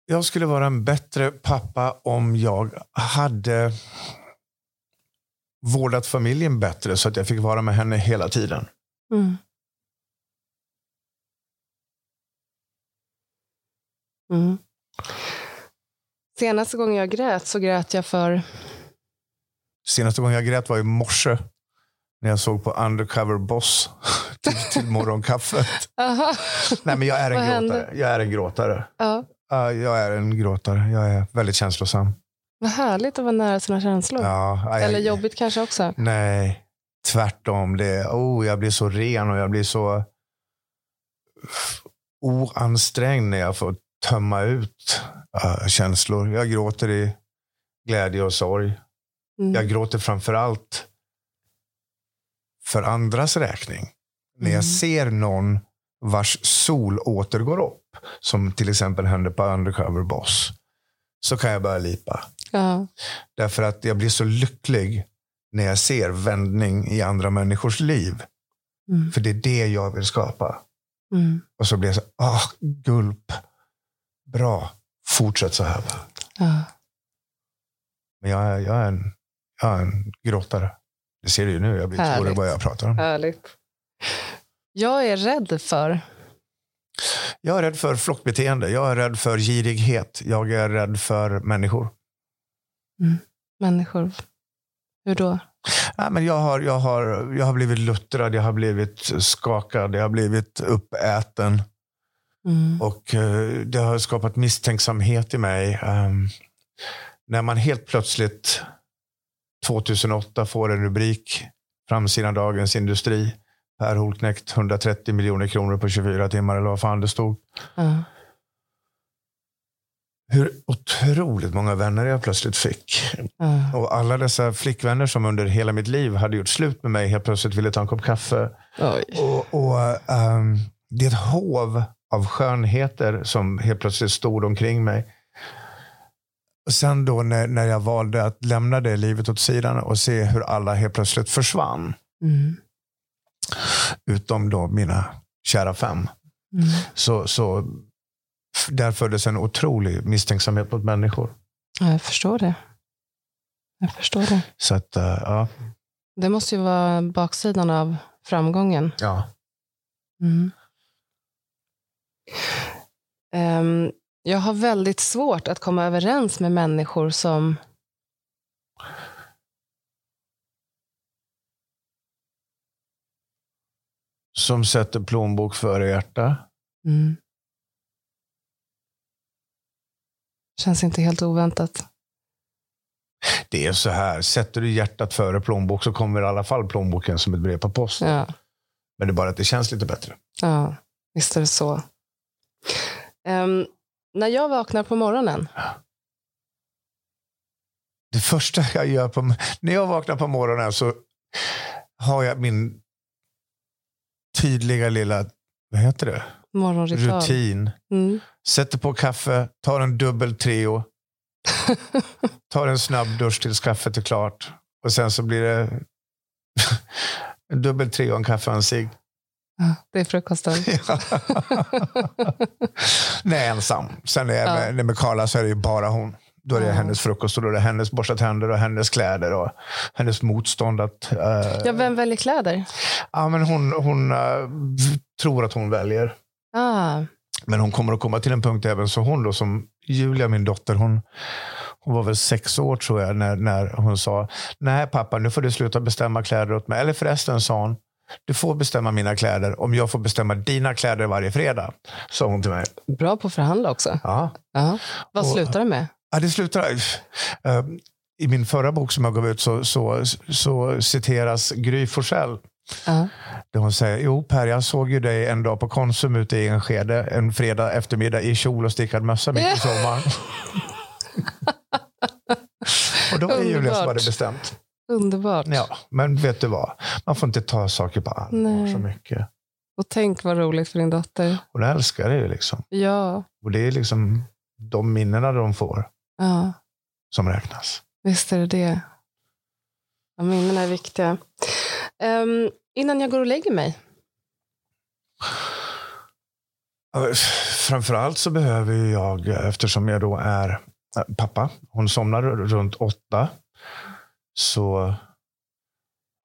B: Jag skulle vara en bättre pappa om jag hade vårdat familjen bättre så att jag fick vara med henne hela tiden.
A: Mm. Mm. Senaste gången jag grät så grät jag för...
B: Senaste gången jag grät var i morse. När jag såg på Undercover Boss till, till morgonkaffet. Nej, men jag är en Vad gråtare. Hände? Jag är en gråtare.
A: Ja.
B: Uh, jag är en gråtare. Jag är väldigt känslosam.
A: Vad härligt att vara nära sina känslor.
B: Ja,
A: Eller jobbigt kanske också.
B: Nej, tvärtom. Det, oh, jag blir så ren och jag blir så oansträngd när jag får tömma ut uh, känslor. Jag gråter i glädje och sorg. Mm. Jag gråter framför allt för andras räkning. Mm. När jag mm. ser någon vars sol återgår upp, som till exempel hände på Undercover Boss, så kan jag börja lipa.
A: Ja.
B: Därför att jag blir så lycklig när jag ser vändning i andra människors liv. Mm. För det är det jag vill skapa.
A: Mm.
B: Och så blir jag så, ah, gulp. Bra, fortsätt så här.
A: Ja.
B: Men jag är, jag, är en, jag är en grottare. Det ser du ju nu, jag blir tårig vad jag pratar om.
A: Härligt. Jag är rädd för?
B: Jag är rädd för flockbeteende. Jag är rädd för girighet. Jag är rädd för människor.
A: Mm. Människor? Hur då?
B: Ja, men jag, har, jag, har, jag har blivit luttrad, jag har blivit skakad, jag har blivit uppäten.
A: Mm.
B: Och uh, Det har skapat misstänksamhet i mig. Um, när man helt plötsligt 2008 får en rubrik, framsidan Dagens Industri. Per Holknekt, 130 miljoner kronor på 24 timmar eller vad fan det stod.
A: Mm.
B: Hur otroligt många vänner jag plötsligt fick.
A: Mm.
B: Och alla dessa flickvänner som under hela mitt liv hade gjort slut med mig helt plötsligt ville ta en kopp kaffe. Och, och um, Det är ett hov av skönheter som helt plötsligt stod omkring mig. Sen då när, när jag valde att lämna det livet åt sidan och se hur alla helt plötsligt försvann.
A: Mm.
B: Utom då mina kära fem.
A: Mm.
B: Så, så där föddes en otrolig misstänksamhet mot människor.
A: Jag förstår det. Jag förstår det.
B: Så att, uh, ja.
A: Det måste ju vara baksidan av framgången.
B: Ja.
A: Mm. Um, jag har väldigt svårt att komma överens med människor som
B: Som sätter plånbok före hjärta.
A: Mm. Känns inte helt oväntat.
B: Det är så här, sätter du hjärtat före plånbok så kommer i alla fall plånboken som ett brev på post.
A: Ja.
B: Men det är bara att det känns lite bättre.
A: Ja, visst är det så. Um, när jag vaknar på morgonen.
B: Det första jag gör på, när jag vaknar på morgonen så har jag min tydliga lilla vad heter det?
A: Morgonritual.
B: Rutin.
A: Mm.
B: Sätter på kaffe, tar en dubbel Treo. tar en snabb dusch tills kaffet är klart. Och sen så blir det en dubbel Treo en kaffe och en cigg.
A: Det är frukosten.
B: Nej, ensam. Sen är jag med,
A: Ja.
B: med Carla så är det ju bara hon. Då är det
A: Ja.
B: hennes frukost och då är det hennes borsta tänder och hennes kläder och hennes motstånd att... eh,
A: Ja, vem väljer kläder?
B: ja, men hon hon eh, tror att hon väljer.
A: Ah,
B: Men hon kommer att komma till en punkt även så hon då som Julia, min dotter, hon, hon var väl sex år tror jag när, när hon sa nej pappa nu får du sluta bestämma kläder åt mig. Eller förresten sa hon du får bestämma mina kläder om jag får bestämma dina kläder varje fredag. Sa hon till mig.
A: bra på att förhandla också.
B: Ja.
A: Ja. Vad slutar det med?
B: Ja, det slutar... eh, I min förra bok som jag gav ut så, så, så citeras Gry Forssell.
A: Ja.
B: Där hon säger, jo Per, jag såg ju dig en dag på Konsum ute i Enskede en fredag eftermiddag i kjol och stickad mössa mitt i sommaren. och då var det Julia som hade bestämt.
A: Underbart.
B: Ja, men vet du vad? Man får inte ta saker på allvar så mycket.
A: Och tänk vad roligt för din dotter.
B: Hon älskar det ju liksom.
A: Ja,
B: Och det är liksom de minnena de får
A: ja
B: som räknas.
A: visst är det det. Ja, minnena är viktiga. Ehm, innan jag går och lägger mig.
B: Framförallt så behöver jag, eftersom jag då är äh, pappa, hon somnar runt åtta, så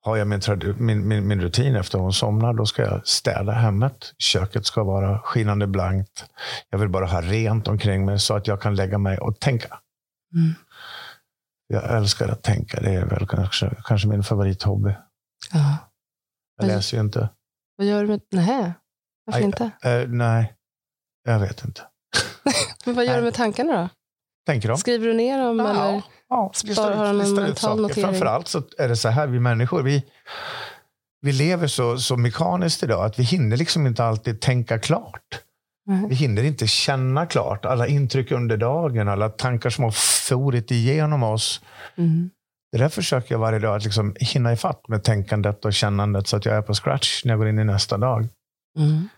B: har jag min, min, min, min rutin efter hon somnar. Då ska jag städa hemmet. Köket ska vara skinande blankt. Jag vill bara ha rent omkring mig så att jag kan lägga mig och tänka.
A: Mm.
B: Jag älskar att tänka. Det är väl kanske, kanske min favorithobby.
A: Ja.
B: Jag
A: Oj.
B: läser ju inte.
A: Vad gör du med... Nej, varför
B: Aj.
A: inte?
B: Eh, nej, jag vet inte.
A: Men vad gör
B: Nej.
A: du med tankarna då?
B: Tänker de?
A: Skriver du ner dem? Eller?
B: Ja,
A: Spar-
B: lista
A: har
B: ut,
A: de en
B: lista ut
A: mental
B: saker.
A: notering?
B: Framförallt så är det så här, vi människor, vi, vi lever så, så mekaniskt idag att vi hinner liksom inte alltid tänka klart.
A: Nej.
B: Vi hinner inte känna klart alla intryck under dagen, alla tankar som har forit igenom oss.
A: Mm.
B: Det där försöker jag varje dag att liksom hinna ifatt med tänkandet och kännandet så att jag är på scratch när jag går in i nästa dag.
A: Mm.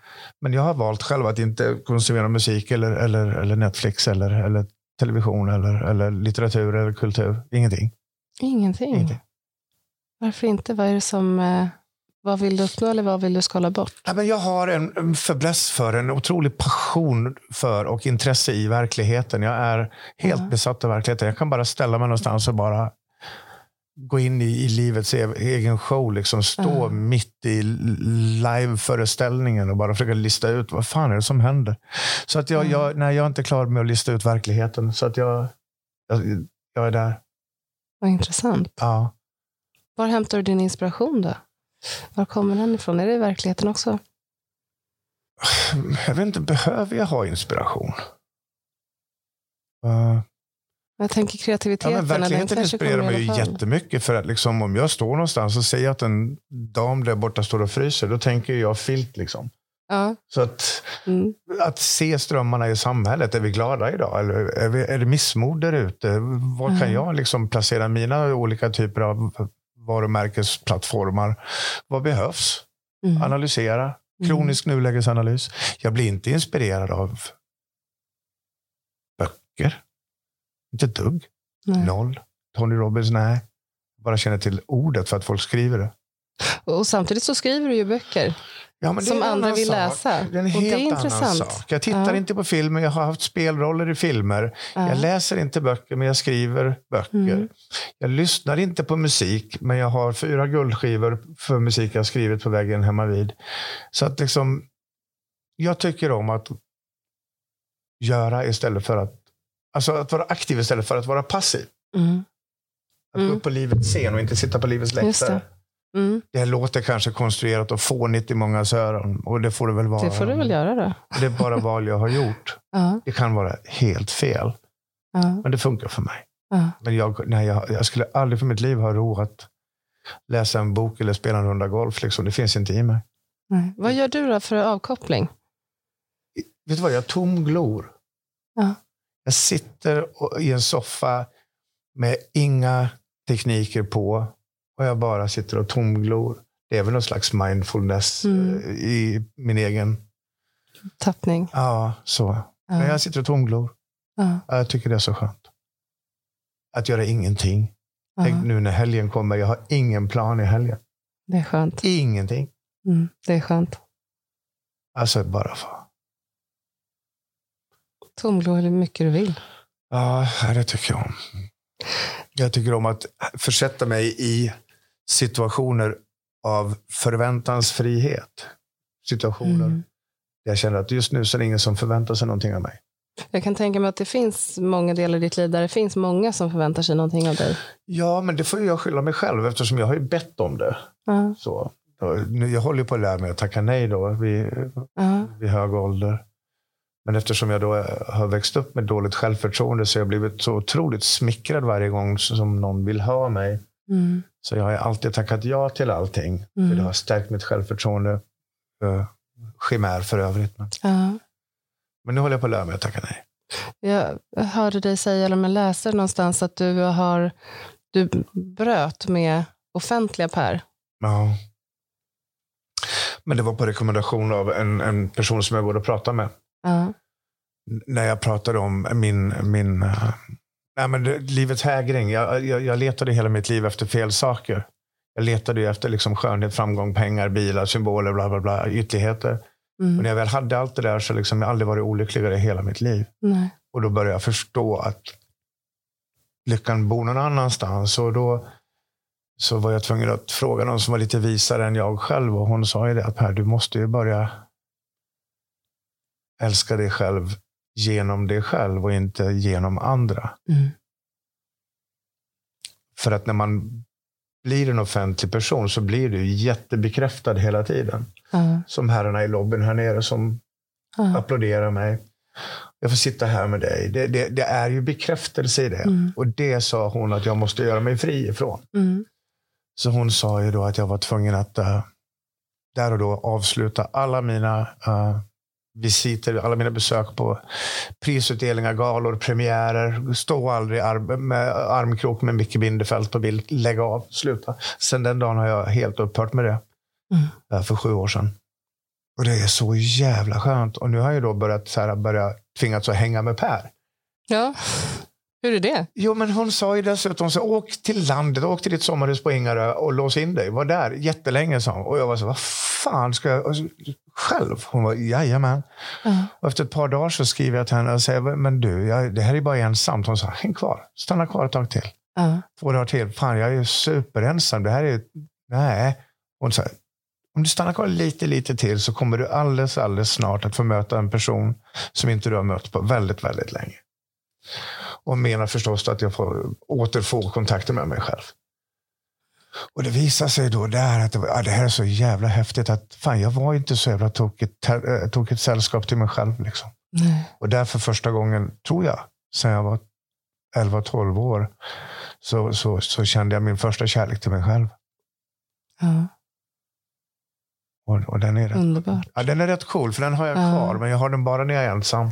B: Men jag har valt själv att inte konsumera musik eller, eller, eller Netflix eller, eller television eller, eller litteratur eller kultur. Ingenting.
A: Ingenting.
B: Ingenting.
A: Varför inte? Vad är det som... Eh, vad vill du uppnå eller vad vill du skala bort?
B: Ja, men jag har en en fäbless för, en otrolig passion för och intresse i verkligheten. Jag är helt
A: Ja.
B: besatt av verkligheten. Jag kan bara ställa mig någonstans och bara gå in i, i livets e- egen show. Liksom stå
A: Ja.
B: mitt i liveföreställningen och bara försöka lista ut vad fan är det som händer. Så att jag,
A: Ja.
B: jag, nej, jag är inte klar med att lista ut verkligheten. Så att jag, jag, jag är där.
A: Vad intressant.
B: Ja.
A: Var hämtar du din inspiration då? Var kommer den ifrån? Är det i verkligheten också?
B: Jag vet inte, behöver jag ha inspiration? Uh,
A: Jag tänker
B: Ja,
A: kreativiteten.
B: men verkligheten inspirerar mig ju jättemycket. För att liksom, om jag står någonstans och ser att en dam där borta står och fryser, då tänker jag filt. Liksom.
A: Ja.
B: Så att,
A: Mm.
B: att se strömmarna i samhället, är vi glada idag? Eller är, vi, är det missmod där ute? Var kan
A: Mm.
B: jag liksom placera mina olika typer av varumärkesplattformar? Vad behövs?
A: Mm.
B: Analysera. Kronisk nulägesanalys. Jag blir inte inspirerad av böcker. Inte ett dugg.
A: Nej.
B: Noll. Tony Robbins, nej. Bara känner till ordet för att folk skriver det.
A: Och samtidigt så skriver du ju böcker.
B: Ja,
A: Som andra vill
B: sak.
A: läsa.
B: Det är en
A: Och det är
B: helt
A: intressant.
B: sak. Jag tittar
A: Ja.
B: inte på filmer, jag har haft spelroller i filmer.
A: Ja.
B: Jag läser inte böcker, men jag skriver böcker.
A: Mm.
B: Jag lyssnar inte på musik, men jag har fyra guldskivor för musik jag skrivit på väggen hemma vid. Så att liksom, jag tycker om att göra istället för att, alltså att vara aktiv istället för att vara passiv.
A: Mm.
B: Att
A: Mm.
B: gå upp på livets scen och inte sitta på livets läktare.
A: det. Mm.
B: Det låter kanske konstruerat och fånigt i mångas öron. Och det får det väl vara.
A: Det får du väl göra då.
B: Det är bara val jag har gjort.
A: Ja.
B: Det kan vara helt fel,
A: Ja.
B: men det funkar för mig.
A: Ja.
B: Men jag, nej, jag, jag skulle aldrig för mitt liv ha ro att läsa en bok eller spela en runda golf. Liksom. Det finns inte i mig.
A: Nej. Vad gör du då för avkoppling?
B: Vet du vad, jag tomglor.
A: Ja.
B: Jag sitter i en soffa med inga tekniker på och jag bara sitter och tomglor. Det är väl någon slags mindfulness
A: Mm.
B: eh, i min egen
A: tappning.
B: Ja, så.
A: Ja.
B: När jag sitter och tomglor.
A: Ja,
B: Jag tycker det är så skönt. Att göra ingenting. Tänk nu när helgen kommer. Jag har ingen plan i helgen.
A: Det är skönt.
B: Ingenting.
A: Mm, det är skönt.
B: Alltså bara få.
A: Tomglo hur mycket du vill.
B: Ja, det tycker jag om. Jag tycker om att försätta mig i situationer av förväntansfrihet. Situationer
A: Mm.
B: där jag känner att just nu så är det ingen som förväntar sig någonting av mig.
A: Jag kan tänka mig att det finns många delar i ditt liv där det finns många som förväntar sig någonting av dig.
B: Ja, men det får jag skylla mig själv eftersom jag har ju bett om det.
A: Ja,
B: Så, nu- jag håller på att lära mig att tacka nej då vid,
A: ja,
B: vid hög ålder. Men eftersom jag då har växt upp med dåligt självförtroende så har jag blivit så otroligt smickrad varje gång som någon vill ha mig.
A: mm,
B: Så jag har alltid tackat ja till allting. För
A: Mm.
B: det har stärkt mitt självförtroende. Uh, chimär för övrigt. Men,
A: ja.
B: men nu håller jag på att lära mig att tacka nej.
A: Jag hörde dig säga, eller man läser någonstans, att du har du bröt med offentliga Per.
B: Ja. Men det var på rekommendation av en, en person som jag går och pratar med.
A: Ja,
B: när jag pratade om min, min eh, nej men det, livets hägring. Jag, jag, jag letade hela mitt liv efter fel saker. Jag letade ju efter liksom skönhet, framgång, pengar, bilar, symboler, bla bla bla, ytterligheter. Och
A: mm,
B: när jag väl hade allt det där så liksom jag aldrig varit olyckligare i hela mitt liv.
A: nej.
B: Och då började jag förstå att lyckan bor någon annanstans. Och då så var jag tvungen att fråga någon som var lite visare än jag själv. Och hon sa ju det att Per, du måste ju börja älska dig själv genom dig själv och inte genom andra.
A: Mm,
B: För att när man blir en offentlig person så blir du jättebekräftad hela tiden.
A: ja,
B: Som herrarna i lobbyn här nere som
A: ja,
B: applåderar mig. Jag får sitta här med dig. Det, det, det är ju bekräftelse i det.
A: Mm.
B: Och det sa hon att jag måste göra mig fri ifrån.
A: mm,
B: Så hon sa ju då att jag var tvungen att eh, där och då avsluta alla mina eh, visiter, alla mina besök på prisutdelningar, galor, premiärer. Stå aldrig ar- med armkrok med Micke Bindefeld och vill lägga av, sluta. Sen den dagen har jag helt upphört med det.
A: Mm.
B: för sju år sedan. Och det är så jävla skönt. Och nu har jag då börjat så här, börja tvingats att hänga med Per.
A: ja. Hur är det?
B: Jo, men hon sa ju dessutom så åk till landet, åk till ditt sommarhus på Ingarö och lås in dig. Var där jättelänge, sa hon. Och jag var så, vad fan ska jag... Alltså, själv? Hon var, jajamän.
A: Ja,
B: Och efter ett par dagar så skriver jag till henne och säger, men du, jag, det här är bara ensamt. Hon sa, häng kvar. Stanna kvar ett tag till.
A: ja,
B: Två dagar till. Fan, jag är ju superensam. Det här är... Nej. Hon sa, om du stannar kvar lite, lite till så kommer du alldeles, alldeles snart att få möta en person som inte du har mött på väldigt, väldigt länge. Och menar förstås att jag får återfå kontakten med mig själv. Och det visar sig då där att det, var, ja, det här är så jävla häftigt att fan, jag var inte så jävla tokigt, äh, tokigt sällskap till mig själv. Liksom.
A: nej.
B: Och därför första gången, tror jag, sen jag var 11-12 år, så, så, så kände jag min första kärlek till mig själv.
A: Ja,
B: Och, och den, är rätt,
A: underbart.
B: ja, den är rätt cool, för den har jag
A: Ja.
B: kvar, men jag har den bara när jag är ensam.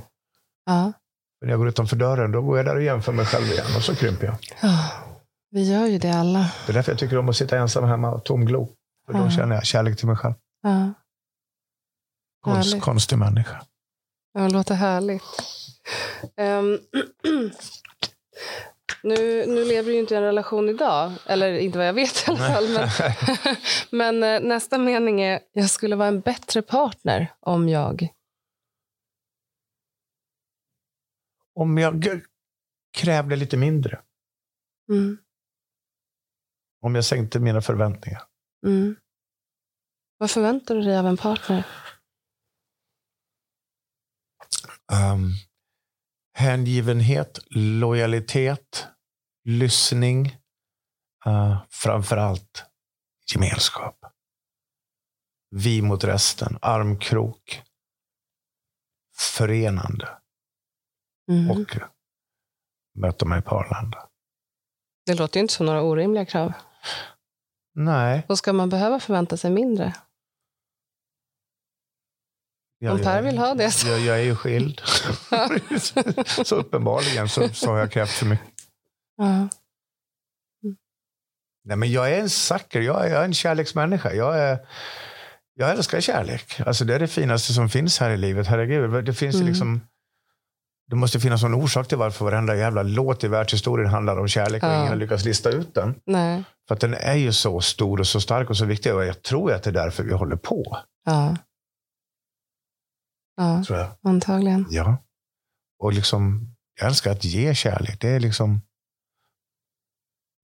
A: Ja,
B: Men när jag går utanför dörren, då går jag där och jämför mig själv igen och så krymper jag.
A: ja. Vi gör ju det alla.
B: Det är därför jag tycker om att sitta ensam hemma och tomglo. För då känner jag kärlek till mig själv.
A: Ja,
B: Konst, konstig människa.
A: ja det låter härligt. Ehm, nu, nu lever du ju inte i en relation idag, eller inte vad jag vet i alla fall. Men, men eh, nästa mening är, jag skulle vara en bättre partner om jag...
B: Om jag krävde lite mindre.
A: Mm,
B: Om jag sänkte mina förväntningar.
A: mm. Vad förväntar du dig av en partner?
B: Um, hängivenhet, lojalitet, lyssning. Uh, framför allt gemenskap. Vi mot resten, armkrok. Förenande
A: Mm.
B: och möta mig på Arlanda.
A: Det låter ju inte som några orimliga krav.
B: Nej.
A: Och ska man behöva förvänta sig mindre?
B: Jag,
A: Om Per vill ha det så.
B: Jag, jag är ju skild. så uppenbarligen så, så har jag krävt för mycket.
A: Ja.
B: Nej, men jag är en sucker. Jag är, jag är en kärleksmänniska. Jag är, Jag älskar kärlek. Alltså det är det finaste som finns här i livet. Herregud, det finns mm. liksom... Det måste finnas någon orsak till varför varenda jävla låt i världshistorien handlar om kärlek och ingen har lyckats lista ut den.
A: Nej.
B: För att den är ju så stor och så stark och så viktig. Och jag tror att det är därför vi håller på.
A: Ja. Ja,
B: tror jag.
A: antagligen.
B: Ja. Och liksom, jag älskar att ge kärlek. Det är liksom...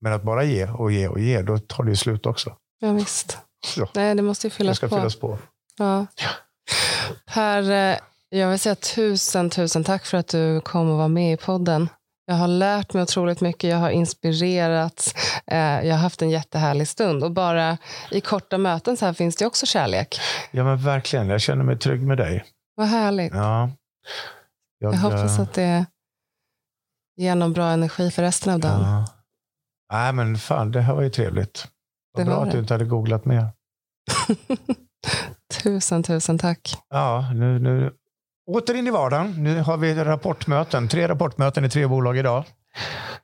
B: Men att bara ge och ge och ge, då tar det ju slut också.
A: Ja, visst. Ja. Nej, det måste ju fyllas
B: det ska
A: på.
B: fyllas på.
A: Ja. ja. Per, eh, jag vill säga tusen, tusen tack för att du kom och var med i podden. Jag har lärt mig otroligt mycket, jag har inspirerats, eh, jag har haft en jättehärlig stund. Och bara i korta möten så här finns det också kärlek.
B: Ja men verkligen, jag känner mig trygg med dig.
A: Vad härligt.
B: Ja.
A: Jag, jag hoppas att det ger någon bra energi för resten av dagen. Ja.
B: Nej men fan, det här var ju trevligt. Vad det bra att du inte hade googlat mer.
A: tusen, tusen tack.
B: Ja, nu, nu åter in i vardagen. Nu har vi rapportmöten. Tre rapportmöten i tre bolag idag.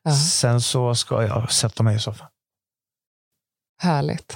B: Ja. Sen så ska jag sätta mig i soffan.
A: Härligt.